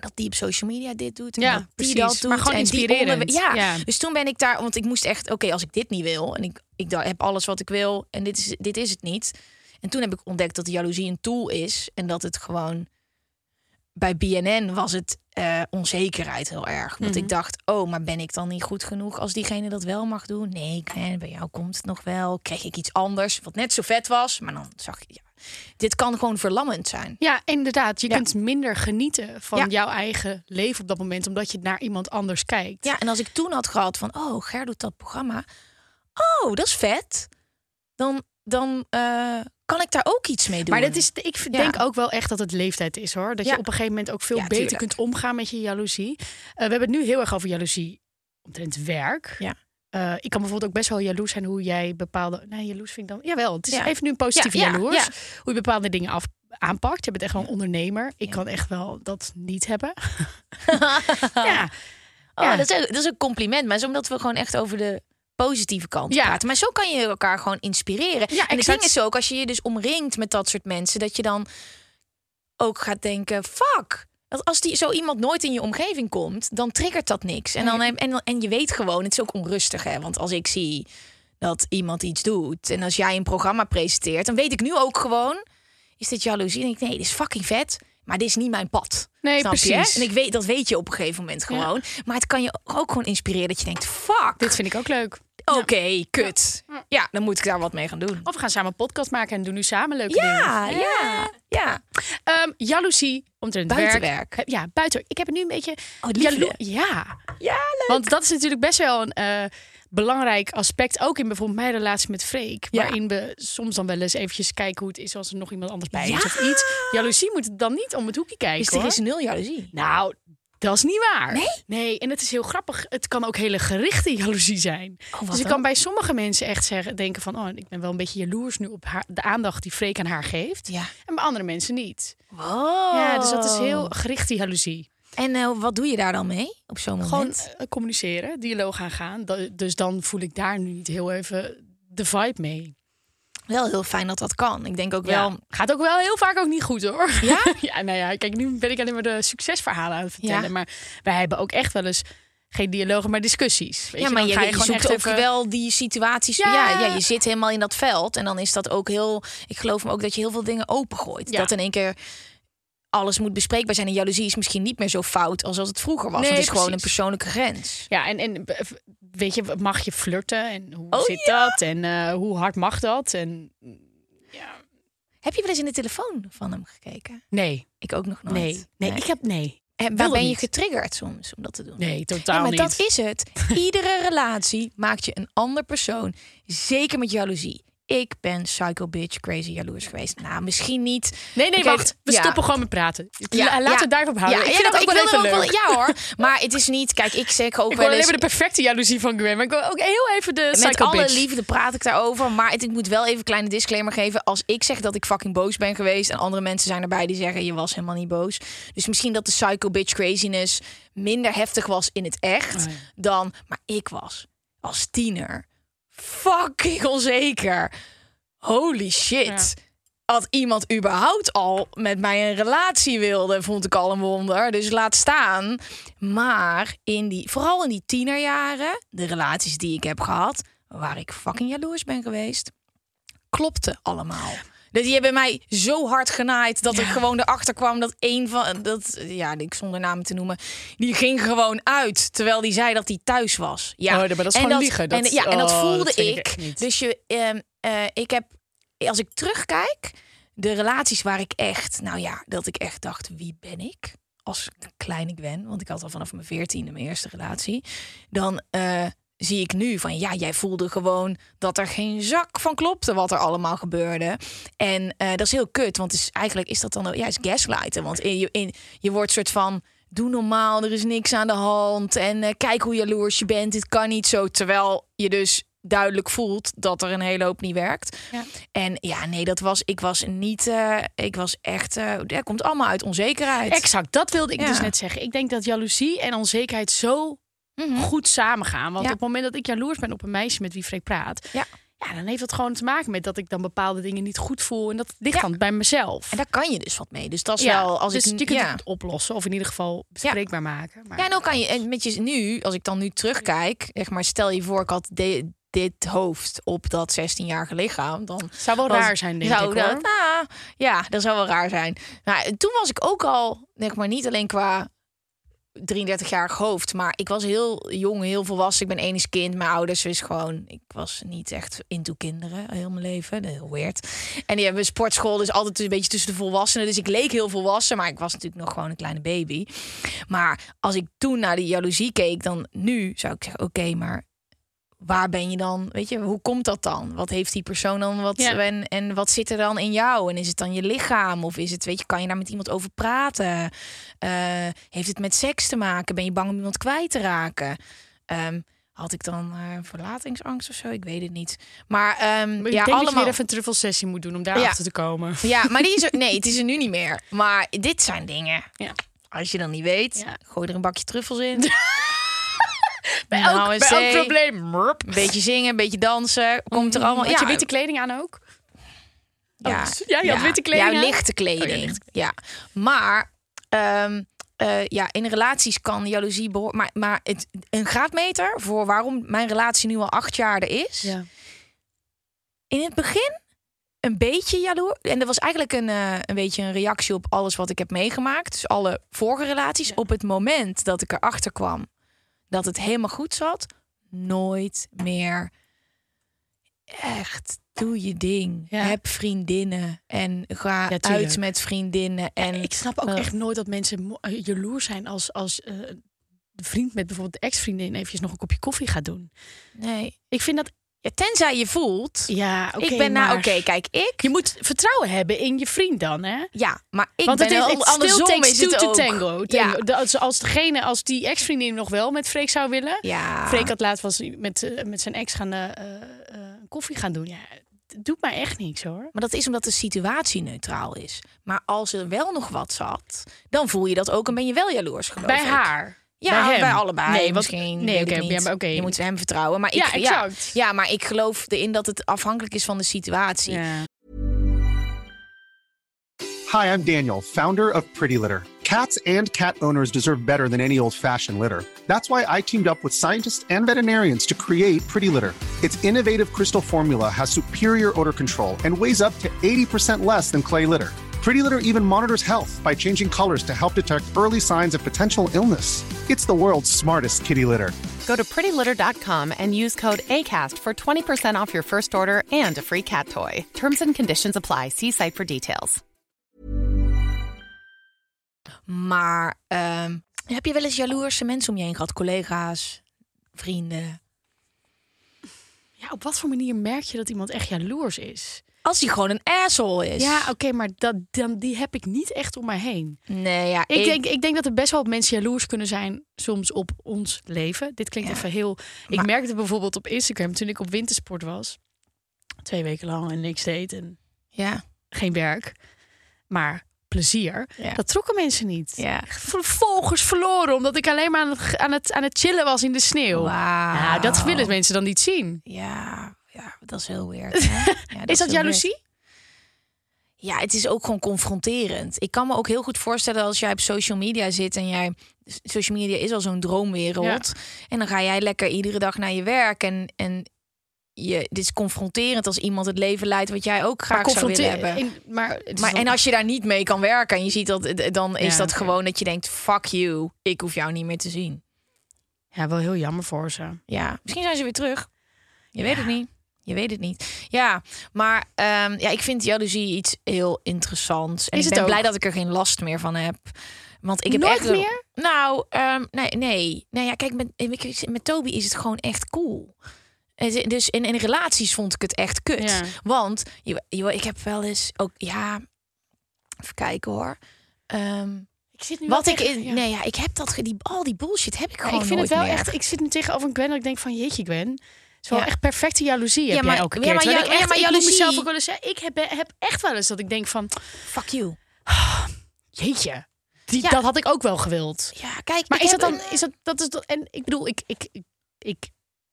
dat die op social media dit doet. En Ja, dat die precies. dat doet. Maar gewoon en die inspirerend. Ja. Ja. dus toen ben ik daar, want ik moest echt, oké, als ik dit niet wil en ik, ik heb alles wat ik wil en dit is, dit is het niet. En toen heb ik ontdekt dat de jaloezie een tool is en dat het gewoon bij BNN was het eh, onzekerheid heel erg. Want Mhm. ik dacht, oh, maar ben ik dan niet goed genoeg als diegene dat wel mag doen? Nee, Gwen, bij jou komt het nog wel. Kreeg ik iets anders wat net zo vet was, maar dan zag ik, ja, dit kan gewoon verlammend zijn. Ja, inderdaad. Je Ja. kunt minder genieten van Ja. jouw eigen leven op dat moment, omdat je naar iemand anders kijkt. Ja, en als ik toen had gehad van, oh, Ger doet dat programma. Oh, dat is vet. Dan, dan eh, kan ik daar ook iets mee doen. Maar dat is, ik Ja. denk ook wel echt dat het leeftijd is hoor. Dat Ja. je op een gegeven moment ook veel Ja, beter tuurlijk. kunt omgaan met je jaloezie. Eh, we hebben het nu heel erg over jaloezie omtrent werk. Ja. Eh, ik kan bijvoorbeeld ook best wel jaloers zijn hoe jij bepaalde. Nee, jaloers vind ik dan. Jawel, het is Ja. even nu een positieve Ja, ja, jaloers. ja. Hoe je bepaalde dingen af, aanpakt. Je bent echt wel een ondernemer. Ik kan echt wel dat niet hebben. <laughs> ja. Oh, dat, is, dat is een compliment. Maar is omdat we gewoon echt over de positieve kant Ja. praten. Maar zo kan je elkaar gewoon inspireren. Ja, en het ding is ook, als je je dus omringt met dat soort mensen... dat je dan ook gaat denken, fuck... Als die, zo iemand nooit in je omgeving komt, dan triggert dat niks. En, dan, en, en je weet gewoon, het is ook onrustig. Hè? Want als ik zie dat iemand iets doet... en als jij een programma presenteert... dan weet ik nu ook gewoon, is dit jaloezie? En ik nee, dit is fucking vet... Maar dit is niet mijn pad. Nee, Snap je? precies. En ik weet, dat weet je op een gegeven moment gewoon. Maar het kan je ook gewoon inspireren dat je denkt: fuck, Dit vind ik ook leuk. oké, kut. Ja. dan moet ik daar wat mee gaan doen. Of we gaan samen een podcast maken en doen nu samen leuke Ja, dingen. ja, ja. Ehm, jaloezie omtrent Buitenwerk. werk. Ja, buiten. Ik heb het nu een beetje. Oh, ja, Ja, leuk. want dat is natuurlijk best wel een eh, belangrijk aspect. Ook in bijvoorbeeld mijn relatie met Freek. Ja. Waarin we soms dan wel eens eventjes kijken hoe het is als er nog iemand anders bij Ja. is of iets. Jaloezie moet het dan niet om het hoekje kijken. Dus er hoor. is nul jaloezie. Nou, dat is niet waar. Nee? Nee, en het is heel grappig. Het kan ook hele gerichte jaloezie zijn. Oh, dus ik kan bij sommige mensen echt zeggen, denken van... oh, ik ben wel een beetje jaloers nu op haar, de aandacht die Freek aan haar geeft. Ja. En bij andere mensen niet. Wow. Ja, dus dat is heel gerichte jaloezie. En eh, wat doe je daar dan mee op zo'n Gewoon moment? eh, communiceren, dialoog aangaan. Dus dan voel ik daar nu niet heel even de vibe mee. Wel heel fijn dat dat kan. Ik denk ook wel. Gaat ook wel heel vaak ook niet goed hoor. Ja? <laughs> ja, nou ja, kijk, nu ben ik alleen maar de succesverhalen aan het vertellen. Ja. Maar wij hebben ook echt wel eens geen dialogen, maar discussies. Weet ja, maar je, je, gewoon zoekt ook even- wel die situaties. Ja. Ja. Ja, je zit helemaal in dat veld. En dan is dat ook heel. Ik geloof me ook dat je heel veel dingen opengooit. Ja. Dat in één keer alles moet bespreekbaar zijn. En jaloezie is misschien niet meer zo fout als als het vroeger was. Nee, het is gewoon een persoonlijke grens. Ja, en, en eh, weet je, mag je flirten en hoe Oh, zit dat en eh, hoe hard mag dat? En Heb je wel eens in de telefoon van hem gekeken? nee, Ik ook nog nooit. nee, nee, ik heb nee, En waar ben je niet. getriggerd soms om dat te doen? nee, Ja, totaal maar niet. dat is het. <laughs> Iedere relatie maakt je een ander persoon. Zeker met jaloezie. Ik ben psycho bitch crazy jaloers geweest. Nou, misschien niet. Nee, nee, wacht. We ja. stoppen gewoon met praten. Ja, La- Laten ja. we daarop houden. Ja, ik vind dat ook wel even leuk. ja hoor. Maar het is niet. Kijk, ik zeg ook Ik wel eens. maar de perfecte jaloezie van Gwen. Maar ik wil ook heel even de Met psycho alle bitch. liefde praat ik daarover. Maar het, ik moet wel even een kleine disclaimer geven. Als ik zeg dat ik fucking boos ben geweest. En andere mensen zijn erbij die zeggen je was helemaal niet boos. Dus misschien dat de psycho bitch craziness minder heftig was in het echt. Oh. Dan. Maar ik was als tiener fucking onzeker. Holy shit. Ja. Als iemand überhaupt al met mij een relatie wilde, vond ik al een wonder. Dus laat staan. Maar in die, vooral in die tienerjaren, de relaties die ik heb gehad, waar ik fucking jaloers ben geweest, klopte allemaal. Dus die hebben mij zo hard genaaid dat ik gewoon erachter kwam dat een van dat ja, ik zonder namen te noemen, die ging gewoon uit terwijl die zei dat hij thuis was. Ja, Oh, maar dat is gewoon liegen. Dat- en, ja, en dat oh, voelde dat ik ik. Dus je, ehm, eh, ik heb, als ik terugkijk, de relaties waar ik echt, nou ja, dat ik echt dacht, wie ben ik? Als kleine Gwen, want ik had al vanaf mijn veertiende mijn eerste relatie. Dan eh, zie ik nu van, ja, jij voelde gewoon dat er geen zak van klopte wat er allemaal gebeurde. En eh, dat is heel kut, want is, eigenlijk is dat dan, ook- ja, is gaslighten. Want in, je, in, je wordt soort van, doe normaal, er is niks aan de hand. En eh, kijk hoe jaloers je bent, dit kan niet zo. Terwijl je dus duidelijk voelt dat er een hele hoop niet werkt. Ja. En ja, nee, dat was, ik was niet, eh, ik was echt, eh dat komt allemaal uit onzekerheid. Exact, dat wilde ik Ja. dus net zeggen. Ik denk dat jaloezie en onzekerheid zo Mhm. goed samengaan. Want Ja. op het moment dat ik jaloers ben op een meisje met wie Freek praat... Ja. Ja, dan heeft dat gewoon te maken met dat ik dan bepaalde dingen niet goed voel. En dat ligt Ja. dan bij mezelf. En daar kan je dus wat mee. Dus dat is ja, wel als dus ik je kunt ja. het oplossen of in ieder geval bespreekbaar maken. Maar, Ja, en ook kan je en met je nu, als ik dan nu terugkijk, zeg maar, stel je voor ik had de- dit hoofd op dat 16-jarige lichaam, dan zou wel was- raar zijn, denk zou ik dat, ah, ja, dat zou wel raar zijn. Nou, toen was ik ook al, zeg maar, niet alleen qua 33-jarig hoofd, maar ik was heel jong, heel volwassen. Ik ben enig kind, mijn ouders is gewoon, ik was niet echt into kinderen heel mijn leven, heel weird. En die hebben sportschool, dus altijd een beetje tussen de volwassenen. Dus ik leek heel volwassen, maar ik was natuurlijk nog gewoon een kleine baby. Maar als ik toen naar die jaloezie keek, dan nu zou ik zeggen, oké, maar waar ben je dan? Weet je, hoe komt dat dan? Wat heeft die persoon dan? Wat, Ja. en, en wat zit er dan in jou? En is het dan je lichaam? Of is het, weet je, kan je daar met iemand over praten? Eh, heeft het met seks te maken? Ben je bang om iemand kwijt te raken? Ehm, had ik dan eh, verlatingsangst of zo? Ik weet het niet. Maar Maar ik ja, dat je allemaal. weer even een truffelsessie moet doen om daar Ja. achter te komen. Ja, maar die is er, <laughs> nee, het is er nu niet meer. Maar dit zijn dingen. Ja. Als je dan niet weet, gooi er een bakje truffels in. <laughs> Bij Nou, elk, bij elk probleem. Een beetje zingen, een beetje dansen. Komt er allemaal. Had ja, je witte kleding aan ook? ja, Oh, ja, je had witte kleding Ja, aan? lichte kleding. Oh, ja, lichte ja, maar ehm, eh, ja, in relaties kan jaloezie behoor- Maar, maar het, een graadmeter voor waarom mijn relatie nu al acht jaar er is. Ja. In het begin een beetje jaloers. En dat was eigenlijk een, eh, een beetje een reactie op alles wat ik heb meegemaakt. Dus alle vorige relaties. Op het moment dat ik erachter kwam dat het helemaal goed zat, nooit meer echt. Doe je ding. Ja. Heb vriendinnen. En ga Ja, uit met vriendinnen. En Ik snap ook eh, echt nooit dat mensen eh, jaloers zijn als, als eh, de vriend met bijvoorbeeld de ex-vriendin eventjes nog een kopje koffie gaat doen. Nee. Ik vind dat, Ja, tenzij je voelt. ja, ik ben nou, maar oké, kijk, ik. Je moet vertrouwen hebben in je vriend dan, hè? Ja, maar ik Want ben het is het andersom takes is het ook. tango. Als, als degene, als die ex-vriendin nog wel met Freek zou willen. Ja. Freek had laatst was met, eh, met zijn ex gaan eh, eh, koffie gaan doen. Ja, het doet mij echt niks hoor. Maar dat is omdat de situatie neutraal is. Maar als er wel nog wat zat, dan voel je dat ook en ben je wel jaloers geloof Bij ik. haar. Ja, bij allebei. Nee, want- misschien. nee, oké, ja, oké. Je moet hem vertrouwen. Maar ik, Ja, exact. Ja, maar ik geloof erin dat het afhankelijk is van de situatie. Ja. Hi, I'm Daniel, founder of Pretty Litter. Cats and cat owners deserve better than any old fashioned litter. That's why I teamed up with scientists and veterinarians to create Pretty Litter. Its innovative crystal formula has superior odor control and weighs up to 80% less than clay litter. Pretty Litter even monitors health by changing colors to help detect early signs of potential illness. It's the world's smartest kitty litter. Go to prettylitter.com and use code ACAST for 20% off your first order and a free cat toy. Terms and conditions apply. See site for details. Maar ehm, heb je wel eens jaloerse mensen om je heen gehad? Collega's, vrienden? ja, op wat voor manier merk je dat iemand echt jaloers is? Als die gewoon een asshole is. Ja, oké, maar dat, dan, die heb ik niet echt om mij heen. Nee, ja. Ik, denk, ik denk dat er best wel mensen jaloers kunnen zijn soms op ons leven. Dit klinkt Ja. even heel... Ik Maar- merkte bijvoorbeeld op Instagram toen ik op wintersport was. Twee weken lang en niks deed en Ja. geen werk. Maar plezier. Ja. Dat trokken mensen niet. Ja. Vervolgens verloren omdat ik alleen maar aan het, aan het, aan het chillen was in de sneeuw. Ja, dat willen mensen dan niet zien. Ja, ja, dat is heel weird. <laughs> hè? Ja, is dat jaloezie? weird. Ja, het is ook gewoon confronterend. Ik kan me ook heel goed voorstellen als jij op social media zit en jij. Social media is al zo'n droomwereld. En dan ga jij lekker iedere dag naar je werk. En, en je, dit is confronterend als iemand het leven leidt wat jij ook graag zou willen hebben. in- maar Maar en als je daar niet mee kan werken en je ziet dat, dan is Ja, dat gewoon dat je denkt: fuck you, ik hoef jou niet meer te zien. Ja, wel heel jammer voor ze. Ja, misschien zijn ze weer terug. Je weet het niet. Je weet het niet. Ja, maar ehm, ja, ik vind jaloezie iets heel interessants. En Is ik ben blij dat ik er geen last meer van heb. Want ik heb Nooit echt meer? Nou, ehm, nee, nee. Nou ja, kijk, met, met, Toby is het gewoon echt cool. Dus in, in relaties vond ik het echt kut. Ja. Want je, je, ik heb wel eens ook, ja, even kijken hoor. Ehm, Ik zit nu wat ik tegen- in, ja. nee, ja, ik heb dat, die, al die bullshit heb ik Ja, gewoon ik vind het wel meer. echt. Ik zit nu tegenover een Gwen dat ik denk van jeetje Gwen. Het is wel Ja. echt perfecte jaloezie Ja, heb maar- jij elke ja, keer. maar Terwijl ja- ik ja, echt, maar ik jaloezie- mezelf ook wel eens. Ik heb, heb echt wel eens dat ik denk van Fuck you. <sighs> jeetje. Die, Ja. Dat had ik ook wel gewild. Ja, kijk, Maar is dat dan, een- is dat, dat is dat, en ik bedoel, ik, ik, ik, ik,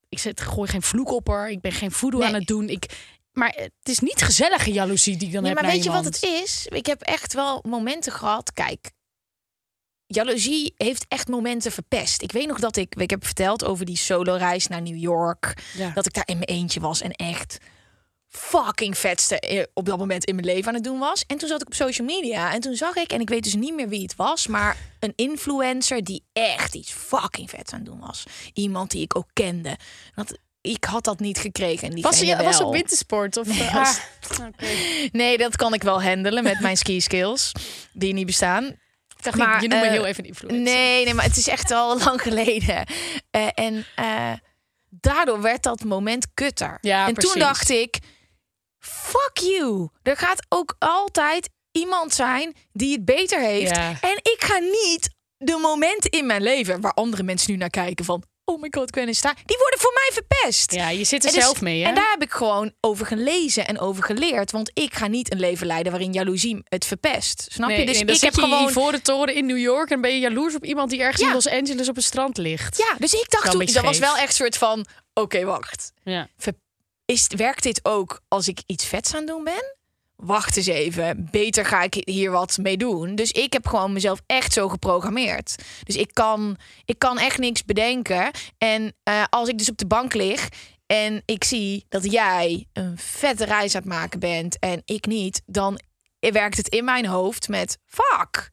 ik zet, gooi geen vloek op haar. Ik ben geen voodoo Nee. aan het doen. Ik, maar het is niet gezellige jaloezie die ik dan Nee, heb maar weet je wat het is? Ik heb echt wel momenten gehad. Kijk, jaloezie heeft echt momenten verpest. Ik weet nog dat ik, ik heb verteld over die solo-reis naar New York. Ja. Dat ik daar in mijn eentje was en echt fucking vetste eh, op dat moment in mijn leven aan het doen was. En toen zat ik op social media en toen zag ik, en ik weet dus niet meer wie het was, maar een influencer die echt iets fucking vets aan het doen was. Iemand die ik ook kende. Dat, ik had dat niet gekregen. En Was, je, was op wintersport? Of, Nee, eh, was- ah. <laughs> Nee, dat kan ik wel handelen met mijn ski skills. Die niet bestaan. Dacht, Maar, je noemt me eh, heel even een influencer. Nee, nee, maar het is echt al <laughs> lang geleden. Eh, en eh, daardoor werd dat moment kutter. Ja, en precies. toen dacht ik, fuck you. Er gaat ook altijd iemand zijn die het beter heeft. Ja. En ik ga niet de momenten in mijn leven waar andere mensen nu naar kijken van... Oh my god, Gwen is daar. Die worden voor mij verpest. Ja, je zit er En dus- zelf mee, hè? En daar heb ik gewoon over gelezen en over geleerd. Want ik ga niet een leven leiden waarin jaloezie het verpest. Snap Nee, je? Dus nee, ik heb je gewoon... voor de toren in New York en ben je jaloers op iemand die ergens Ja. in Los Angeles op een strand ligt. Ja, dus ik dacht toen, dat was wel echt een soort van... Oké, wacht. Ja. Ver- Is, werkt dit ook als ik iets vets aan het doen ben? Wacht eens even, beter ga ik hier wat mee doen. Dus ik heb gewoon mezelf echt zo geprogrammeerd. Dus ik kan, ik kan echt niks bedenken. En eh, als ik dus op de bank lig en ik zie dat jij een vette reis aan het maken bent en ik niet, dan werkt het in mijn hoofd met fuck.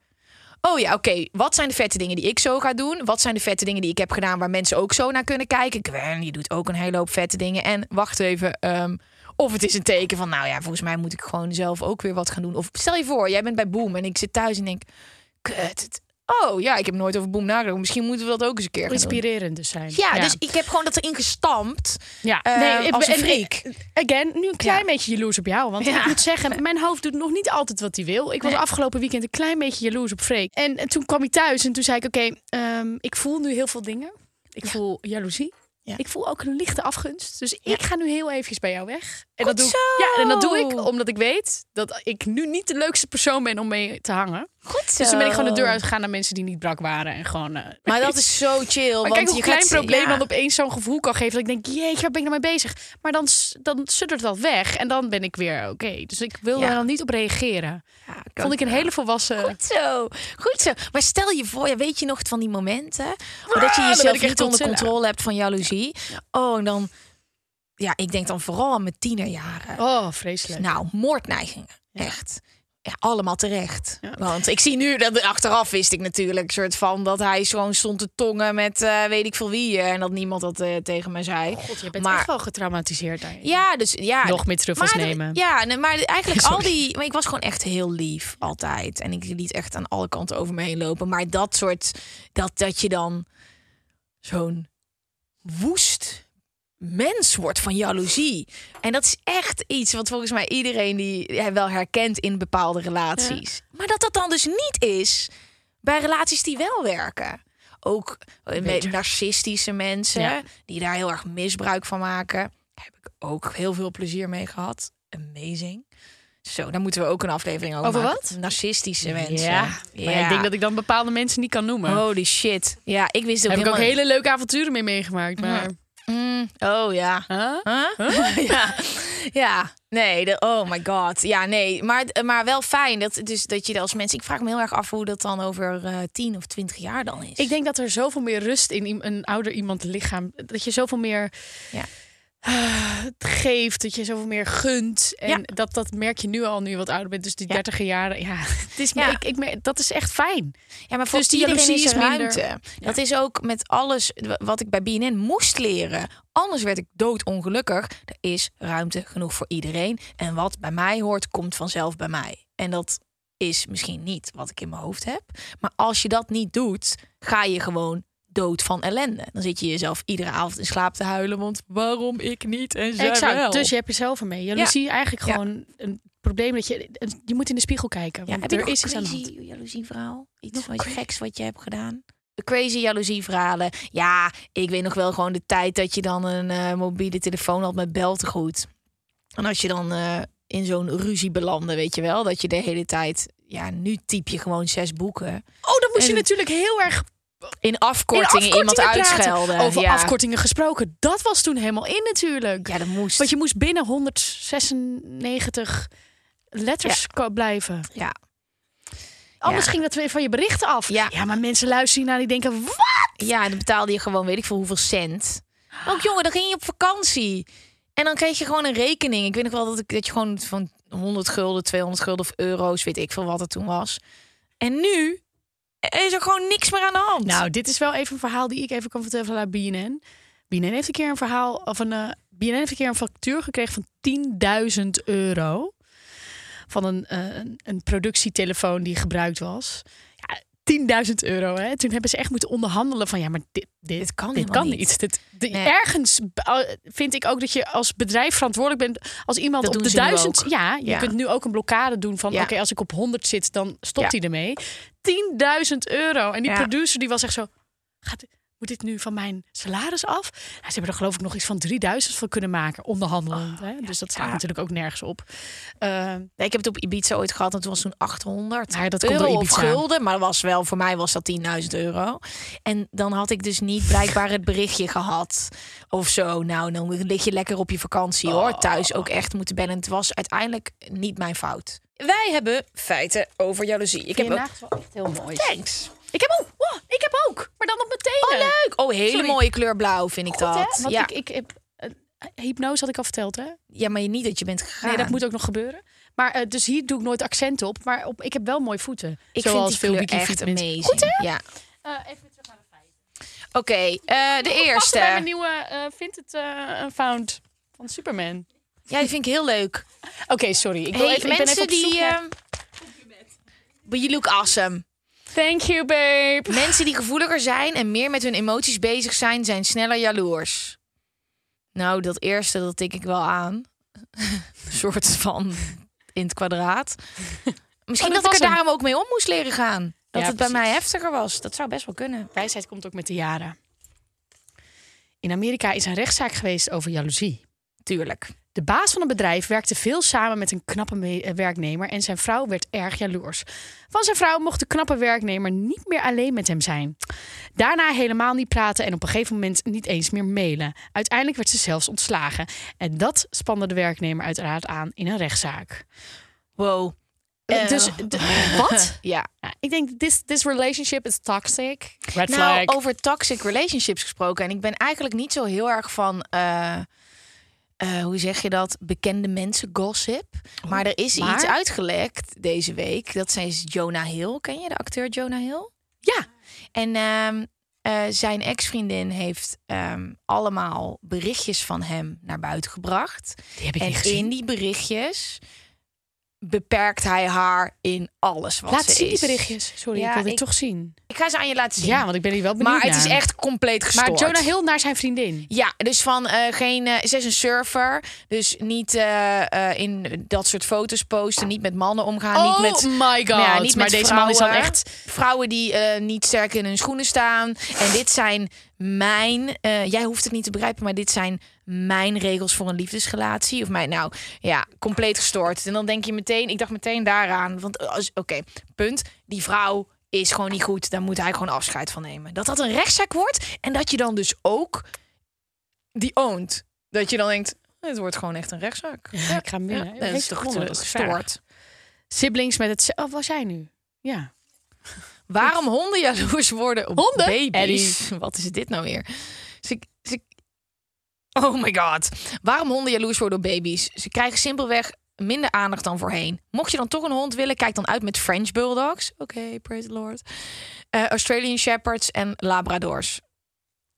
Oh ja, oké. Wat zijn de vette dingen die ik zo ga doen? Wat zijn de vette dingen die ik heb gedaan waar mensen ook zo naar kunnen kijken? Gwen, je doet ook een hele hoop vette dingen. En wacht even. ehm, of het is een teken van, nou ja, volgens mij moet ik gewoon zelf ook weer wat gaan doen. Of stel je voor, jij bent bij Boom en ik zit thuis en denk, kut. het- Oh ja, ik heb nooit over Boom nagedacht. Misschien moeten we dat ook eens een keer gaan. Inspirerend dus zijn. Ja, dus ik heb gewoon dat erin gestampt. Ja, Eh, ik als een freak. Again, nu een klein Ja. beetje jaloers op jou. Want Ja. ik moet zeggen, mijn hoofd doet nog niet altijd wat hij wil. Ik was Nee. afgelopen weekend een klein beetje jaloers op Freek. En, en toen kwam hij thuis en toen zei ik, oké, ehm, ik voel nu heel veel dingen. Ik voel jaloezie. Ja. Ik voel ook een lichte afgunst. Dus ik ga nu heel eventjes bij jou weg. En dat doe ik, ja, en dat doe ik omdat ik weet dat ik nu niet de leukste persoon ben om mee te hangen. Goed zo. Dus dan ben ik gewoon de deur uitgegaan naar mensen die niet brak waren. En gewoon, eh, Maar dat <laughs> is zo chill. maar want kijk hoe je een klein probleem ja. dan opeens zo'n gevoel kan geven. Dat ik denk, jeetje, waar ben ik nou mee bezig? Maar dan, dan suddert dat weg. En dan ben ik weer oké. Dus ik wil Ja. daar dan niet op reageren. Ja, Vond ik een hele volwassen... Goed zo, goed zo. Maar stel je voor, weet je nog van die momenten dat je ben jezelf niet onder controle hebt van jaloezie? Oh, en dan, ja, ik denk dan vooral aan mijn tienerjaren. Oh, vreselijk. Nou, moordneigingen, echt. Ja, allemaal terecht. Ja. Want ik zie nu dat achteraf wist ik natuurlijk soort van dat hij gewoon stond te tongen met eh, weet ik veel wie eh, en dat niemand dat eh, tegen me zei. God, je bent maar- echt wel getraumatiseerd daarin. Ja, dus ja. Nog meer truffels maar nemen. Ja, maar eigenlijk <laughs> al die. Maar ik was gewoon echt heel lief altijd. En ik liet echt aan alle kanten over me heen lopen. Maar dat soort. Dat, dat je dan zo'n woest mens wordt van jaloezie. En dat is echt iets wat volgens mij iedereen die ja, wel herkent in bepaalde relaties. Maar dat dat dan dus niet is bij relaties die wel werken. Ook eh, met narcistische mensen Ja. die daar heel erg misbruik van maken. Daar heb ik ook heel veel plezier mee gehad. Amazing. Zo, daar moeten we ook een aflevering over, Over maken. wat? Narcistische mensen. Ja. Maar ik denk dat ik dan bepaalde mensen niet kan noemen. Holy shit. Ja, ik wist ook Heb ik ook helemaal... hele leuke avonturen mee meegemaakt. Maar... Mm, oh ja. Huh? Huh? <laughs> ja. ja, nee, de, oh my god. Ja, nee, maar, maar wel fijn dat, dus, dat je als mensen... Ik vraag me heel erg af hoe dat dan over eh 10 of 20 jaar dan is. Ik denk dat er zoveel meer rust in een ouder iemand lichaam. Dat je zoveel meer Ja. Ah, geeft, dat je zoveel meer gunt. En Ja. dat, dat merk je nu al nu je wat ouder bent. Dus die Ja. dertiger jaren, ja, het is, <laughs> Ja. Ik, ik, merk- dat is echt fijn. Ja, maar voor Dus die iedereen is minder. ruimte. Dat is ook met alles wat ik bij BNN moest leren. Anders werd ik doodongelukkig. Er is ruimte genoeg voor iedereen. En wat bij mij hoort, komt vanzelf bij mij. En dat is misschien niet wat ik in mijn hoofd heb. Maar als je dat niet doet, ga je gewoon dood van ellende. Dan zit je jezelf iedere avond in slaap te huilen. Want waarom ik niet en zij Exact. wel? Dus je hebt jezelf ermee. Jaloezie eigenlijk Ja. gewoon een probleem dat je... Je moet in de spiegel kijken. Ja, Want heb je er nog is iets aan de hand. crazy jaloezie verhaal? Iets Nog wat crazy? geks wat je hebt gedaan? De crazy jaloezie verhalen. Ja, ik weet nog wel gewoon de tijd dat je dan een eh, mobiele telefoon had met beltegoed. En als je dan eh, in zo'n ruzie belandde, weet je wel, dat je de hele tijd, ja, nu typ je gewoon zes boeken. Oh, dan moest je natuurlijk heel erg In afkortingen in iemand afkortingen uitschelden. Over ja. afkortingen gesproken. Dat was toen helemaal in natuurlijk. Ja, dat moest. Want je moest binnen 196 letters blijven. Ja. Anders Ja. ging dat weer van je berichten af. Ja. maar mensen luisteren naar die denken... Wat? Ja, dan betaalde je gewoon weet ik veel hoeveel cent. Ook jongen, dan ging je op vakantie. En dan kreeg je gewoon een rekening. Ik weet nog wel dat, ik, dat je gewoon van 100 gulden, 200 gulden of euro's, weet ik veel wat het toen was. En nu is er gewoon niks meer aan de hand. Nou, dit is wel even een verhaal die ik even kan vertellen vanuit BNN. BNN heeft een keer een verhaal of een uh, BNN heeft een keer een factuur gekregen van 10.000 euro van uh, een, een productietelefoon die gebruikt was. Ja, 10.000 euro. Hè? Toen hebben ze echt moeten onderhandelen van ja, maar dit, dit, Dit kan dit kan niet. niet. Dit, dit- Nee. Ergens uh, vind ik ook dat je als bedrijf verantwoordelijk bent als iemand Dat op de duizend. Ja, je Ja. kunt nu ook een blokkade doen van Ja. oké, als ik op 100 zit, dan stopt Ja. hij ermee. 10.000 euro. En die producer die was echt zo, gaat, moet dit nu van mijn salaris af? Nou, ze hebben er geloof ik nog iets van 3000 van kunnen maken, onderhandelend. hè? Dus dat staat ja. natuurlijk ook nergens op. Nee, ik heb het op Ibiza ooit gehad en toen was toen 800 Nou ja, dat euro Ibiza. gulden. Maar was wel, voor mij was dat 10.000 euro. En dan had ik dus niet blijkbaar het berichtje <laughs> gehad of zo. Nou, dan lig je lekker op je vakantie hoor. Thuis ook echt moeten bellen. En het was uiteindelijk niet mijn fout. Wij hebben feiten over jaloezie. Ik heb ook... wel echt heel mooi. Thanks. Ik heb ook, wow, ik heb ook, maar dan op mijn tenen. Oh, leuk. Oh, hele Sorry. mooie kleur blauw vind ik Goed, hè? dat. Want Ja. ik, ik heb eh, hypnose had ik al verteld, hè? ja, maar niet dat je bent gegaan. Nee, dat moet ook nog gebeuren. Maar eh, dus hier doe ik nooit accent op. Maar op, ik heb wel mooie voeten. Ik Zoals vind die veel echt mensen. amazing. Goed, hè? Ja. Eh, even terug naar de feiten. Oké, de eerste. Bij mijn nieuwe eh Vinted eh Found van Superman. Ja, die vind ik heel leuk. Oké, sorry. Ik, wil Hey, even, ik ben mensen even op zoek die. naar- ehm, you look awesome. Thank you, babe. Mensen die gevoeliger zijn en meer met hun emoties bezig zijn, zijn sneller jaloers. Nou, dat eerste, dat tik ik wel aan. <laughs> Een soort van in het kwadraat. Misschien Oh, dat dat, ik er hem. daarom ook mee om moest leren gaan. Dat Ja, het bij mij heftiger was. Dat zou best wel kunnen. Wijsheid komt ook met de jaren. In Amerika is een rechtszaak geweest over jaloezie. Tuurlijk. De baas van een bedrijf werkte veel samen met een knappe eh, werknemer en zijn vrouw werd erg jaloers. Van zijn vrouw mocht de knappe werknemer niet meer alleen met hem zijn. Daarna helemaal niet praten en op een gegeven moment niet eens meer mailen. Uiteindelijk werd ze zelfs ontslagen. En dat spande de werknemer uiteraard aan in een rechtszaak. Wow. Eh, Eh, dus wat? <laughs> Ja. Ja, ik denk, this, this relationship is toxic. Red Nou, flag. over toxic relationships gesproken. En ik ben eigenlijk niet zo heel erg van. eh, eh, hoe zeg je dat? Bekende mensen gossip. maar er is maar? iets uitgelekt deze week. Dat zijn Jonah Hill. Ken je de acteur Jonah Hill? Ja. En ehm, eh, zijn ex-vriendin heeft ehm, allemaal berichtjes van hem naar buiten gebracht. Die heb ik en niet gezien. in die berichtjes beperkt hij haar in alles wat Laat ze zien die is. berichtjes. Sorry, Ja, ik wil dit ik- toch zien. Ik ga ze aan je laten zien. Ja, want ik ben hier wel benieuwd maar het is echt compleet gestoord. Maar Jonah Hill naar zijn vriendin. Ja, dus van eh, geen. eh, ze is een surfer. Dus niet eh, in dat soort foto's posten. Niet met mannen omgaan. oh niet met. my god. Nou ja, niet maar met deze man is dan echt... Vrouwen die niet sterk in hun schoenen staan. En dit zijn mijn. jij hoeft het niet te begrijpen, maar dit zijn mijn regels voor een liefdesrelatie. Of mijn. Nou ja, compleet gestoord. En dan denk je meteen. Ik dacht meteen daaraan. Want als. Oké, punt. Die vrouw is gewoon niet goed. Daar moet hij gewoon afscheid van nemen. Dat dat een rechtszaak wordt. En dat je dan dus ook die oont. Dat je dan denkt. Het wordt gewoon echt een rechtszaak. Ja, ik ga. Ja, Ja, dat is toch gestoord. Siblings met het... Oh, was jij nu? Ja. Waarom honden jaloers worden op Honden? baby's? Wat is dit nou weer? Ze, ze, oh my god. Waarom honden jaloers worden op baby's? Ze krijgen simpelweg minder aandacht dan voorheen. Mocht je dan toch een hond willen, kijk dan uit met French Bulldogs. Oké, praise the Lord. Eh, Australian Shepherds en Labradors.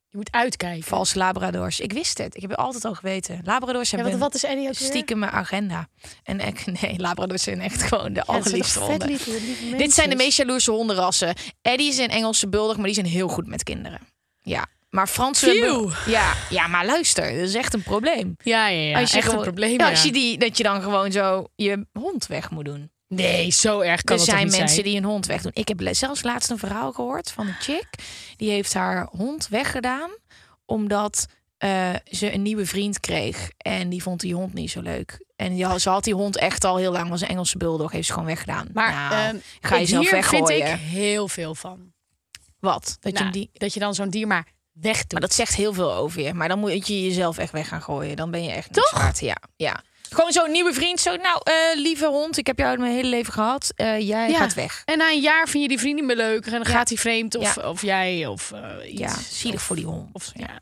Je moet uitkijken. Valse Labradors. Ik wist het. Ik heb het altijd al geweten. Labradors Ja, hebben wat, wat is Eddie ook stiekem mijn agenda. En ik, <laughs> nee, Labradors zijn echt gewoon de Ja, allerliefste honden. Dit zijn de meest jaloerse hondenrassen. Eddie is een Engelse bulldog, maar die zijn heel goed met kinderen. Ja, maar Franse... Phew. bul- Ja, ja, maar luister, dat is echt een probleem. Ja, ja, ja. als je echt gewoon, een probleem, ja. Als je die, dat je dan gewoon zo je hond weg moet doen. Nee, zo erg kan er zijn mensen zijn? die een hond wegdoen. Ik heb zelfs laatst een verhaal gehoord van een chick. Die heeft haar hond weggedaan omdat eh, ze een nieuwe vriend kreeg. En die vond die hond niet zo leuk. En die, ze had die hond echt al heel lang. Was een Engelse bulldog. Heeft ze gewoon weggedaan. Maar Nou, ehm, ga je zelf hier vind weggooien. ik heel veel van. Wat? Dat je Nou, die... dat je dan zo'n dier maar wegdoet. Maar dat zegt heel veel over je. Maar dan moet je jezelf echt weg gaan gooien. Dan ben je echt Toch? waard. Ja, ja. Gewoon zo'n nieuwe vriend. Zo, nou, eh, lieve hond, ik heb jou mijn hele leven gehad. Eh, jij Ja. gaat weg. En na een jaar vind je die vriend niet meer leuk. En dan Ja. gaat hij vreemd of, Ja. of jij of eh, iets. Ja, zielig Of- voor die hond. Of, ja.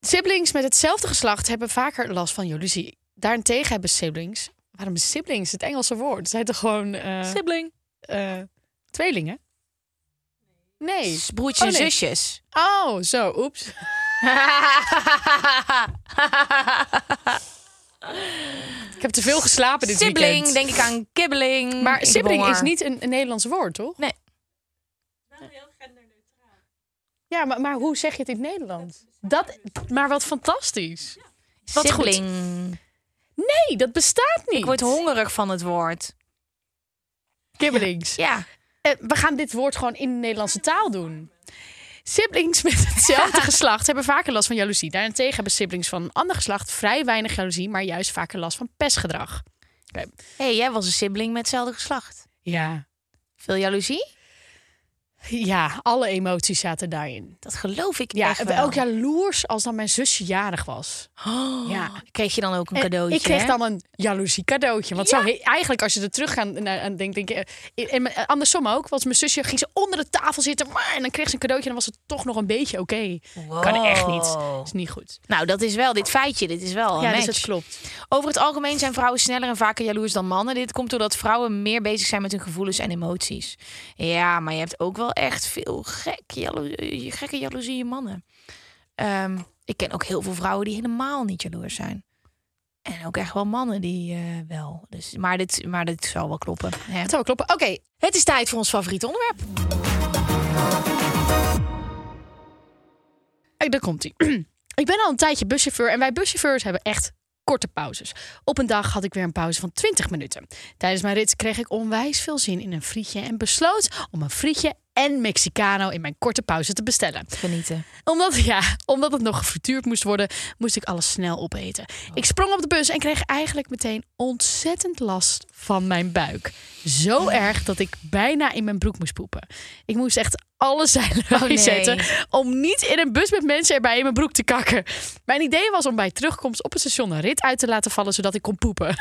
Siblings met hetzelfde geslacht hebben vaker last van jaloezie. Daarentegen hebben siblings... Waarom siblings het Engelse woord? Het zijn toch gewoon Sibling. tweelingen? Nee. Broertjes Oh, en nee. zusjes. Oh, zo. Oeps. <laughs> Ik heb te veel geslapen dit Sibling, weekend. denk ik aan kibbeling. Maar Ik sibling is niet een, een Nederlands woord, toch? Nee. Ja, maar, maar hoe zeg je het in het Nederlands? Dat, maar wat fantastisch. Wat goed. Sibling. Nee, dat bestaat niet. Ik word hongerig van het woord. Kibbelings. Ja. We gaan dit woord gewoon in de Nederlandse taal doen. Siblings met hetzelfde <laughs> geslacht hebben vaker last van jaloezie. Daarentegen hebben siblings van een ander geslacht vrij weinig jaloezie, maar juist vaker last van pestgedrag. Hey, jij was een sibling met hetzelfde geslacht. Ja. Veel jaloezie? Ja, alle emoties zaten daarin. Dat geloof ik Ja, echt en wel. ook jaloers als dan mijn zusje jarig was. Oh, Ja. Kreeg je dan ook een En cadeautje? Ik kreeg hè? dan een jaloezie cadeautje. Want zo he- eigenlijk als je er terug gaat aan denkt, denk je... eh, En mijn- andersom ook. Want mijn zusje ging ze onder de tafel zitten. En dan kreeg ze een cadeautje en dan was het toch nog een beetje oké. Kan echt niet. Wow. is niet goed. Nou, dat is wel, dit feitje, dit is wel ja, match. dus klopt. Over het algemeen zijn vrouwen sneller en vaker jaloers dan mannen. Dit komt doordat vrouwen meer bezig zijn met hun gevoelens en emoties. Ja, maar je hebt ook wel echt veel gek jalo gekke jaloezie mannen. Ehm, ik ken ook heel veel vrouwen die helemaal niet jaloers zijn. En ook echt wel mannen die eh, wel. Dus, maar, dit, maar dit zal wel kloppen. Het zou wel kloppen. Oké, Het is tijd voor ons favoriete onderwerp. Daar komt hij. <clears throat> ik ben al een tijdje buschauffeur en wij buschauffeurs hebben echt korte pauzes. Op een dag had ik weer een pauze van 20 minuten. Tijdens mijn rit kreeg ik onwijs veel zin in een frietje en besloot om een frietje en Mexicano in mijn korte pauze te bestellen. Genieten. Omdat, ja, omdat het nog gefrituurd moest worden, moest ik alles snel opeten. Ik sprong op de bus en kreeg eigenlijk meteen ontzettend last van mijn buik. Zo erg dat ik bijna in mijn broek moest poepen. Ik moest echt alle <laughs> zeilen Oh, nee. zetten om niet in een bus met mensen erbij in mijn broek te kakken. Mijn idee was om bij terugkomst op het station een rit uit te laten vallen zodat ik kon poepen.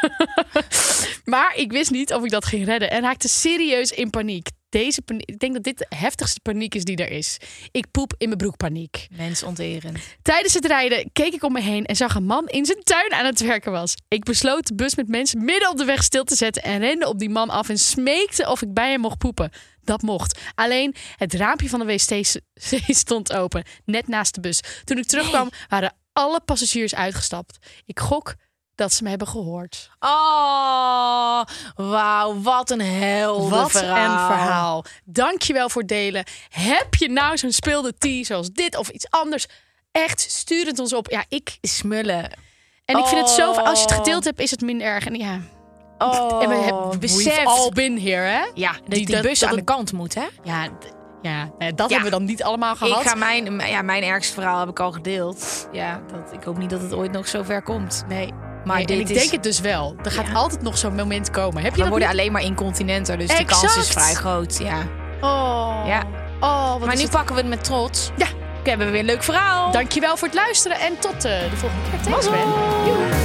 <laughs> maar ik wist niet of ik dat ging redden en raakte serieus in paniek. Deze paniek, ik denk dat dit de heftigste paniek is die er is. Ik poep in mijn broek paniek. Mensonterend. Tijdens het rijden keek ik om me heen en zag een man in zijn tuin aan het werken was. Ik besloot de bus met mensen midden op de weg stil te zetten en rende op die man af en smeekte of ik bij hem mocht poepen. Dat mocht. Alleen het raampje van de wc <laughs> stond open, net naast de bus. Toen ik terugkwam waren alle passagiers uitgestapt. Ik gok dat ze me hebben gehoord. Oh, wauw, wat een helder Wat verhaal. een verhaal. Dankjewel voor het delen. Heb je nou zo'n speelde tea zoals dit of iets anders? Echt, stuur het ons op. Ja, ik Smullen. En ik vind het zo, als je het Oh. gedeeld hebt, is het minder erg. En ja, Oh, en we hebben beseft. we've all been here, hè? Ja, dat Die- die, bus dat aan de kant moet, hè? Ja, ja eh, dat Ja. hebben we dan niet allemaal gehad. Ik ga mijn, ja, mijn ergste verhaal heb ik al gedeeld. Ja, dat, ik hoop niet dat het ooit nog zo ver komt. Nee, Maar nee, dit en ik is- denk het dus wel. Er gaat Ja. altijd nog zo'n moment komen. Heb je We worden niet? alleen maar incontinenter, dus die kans is vrij groot. Ja. Oh, Ja. oh Maar nu het- pakken we het met trots. Ja. We hebben weer een leuk verhaal. Dankjewel voor het luisteren en tot eh, de volgende keer. Thanks,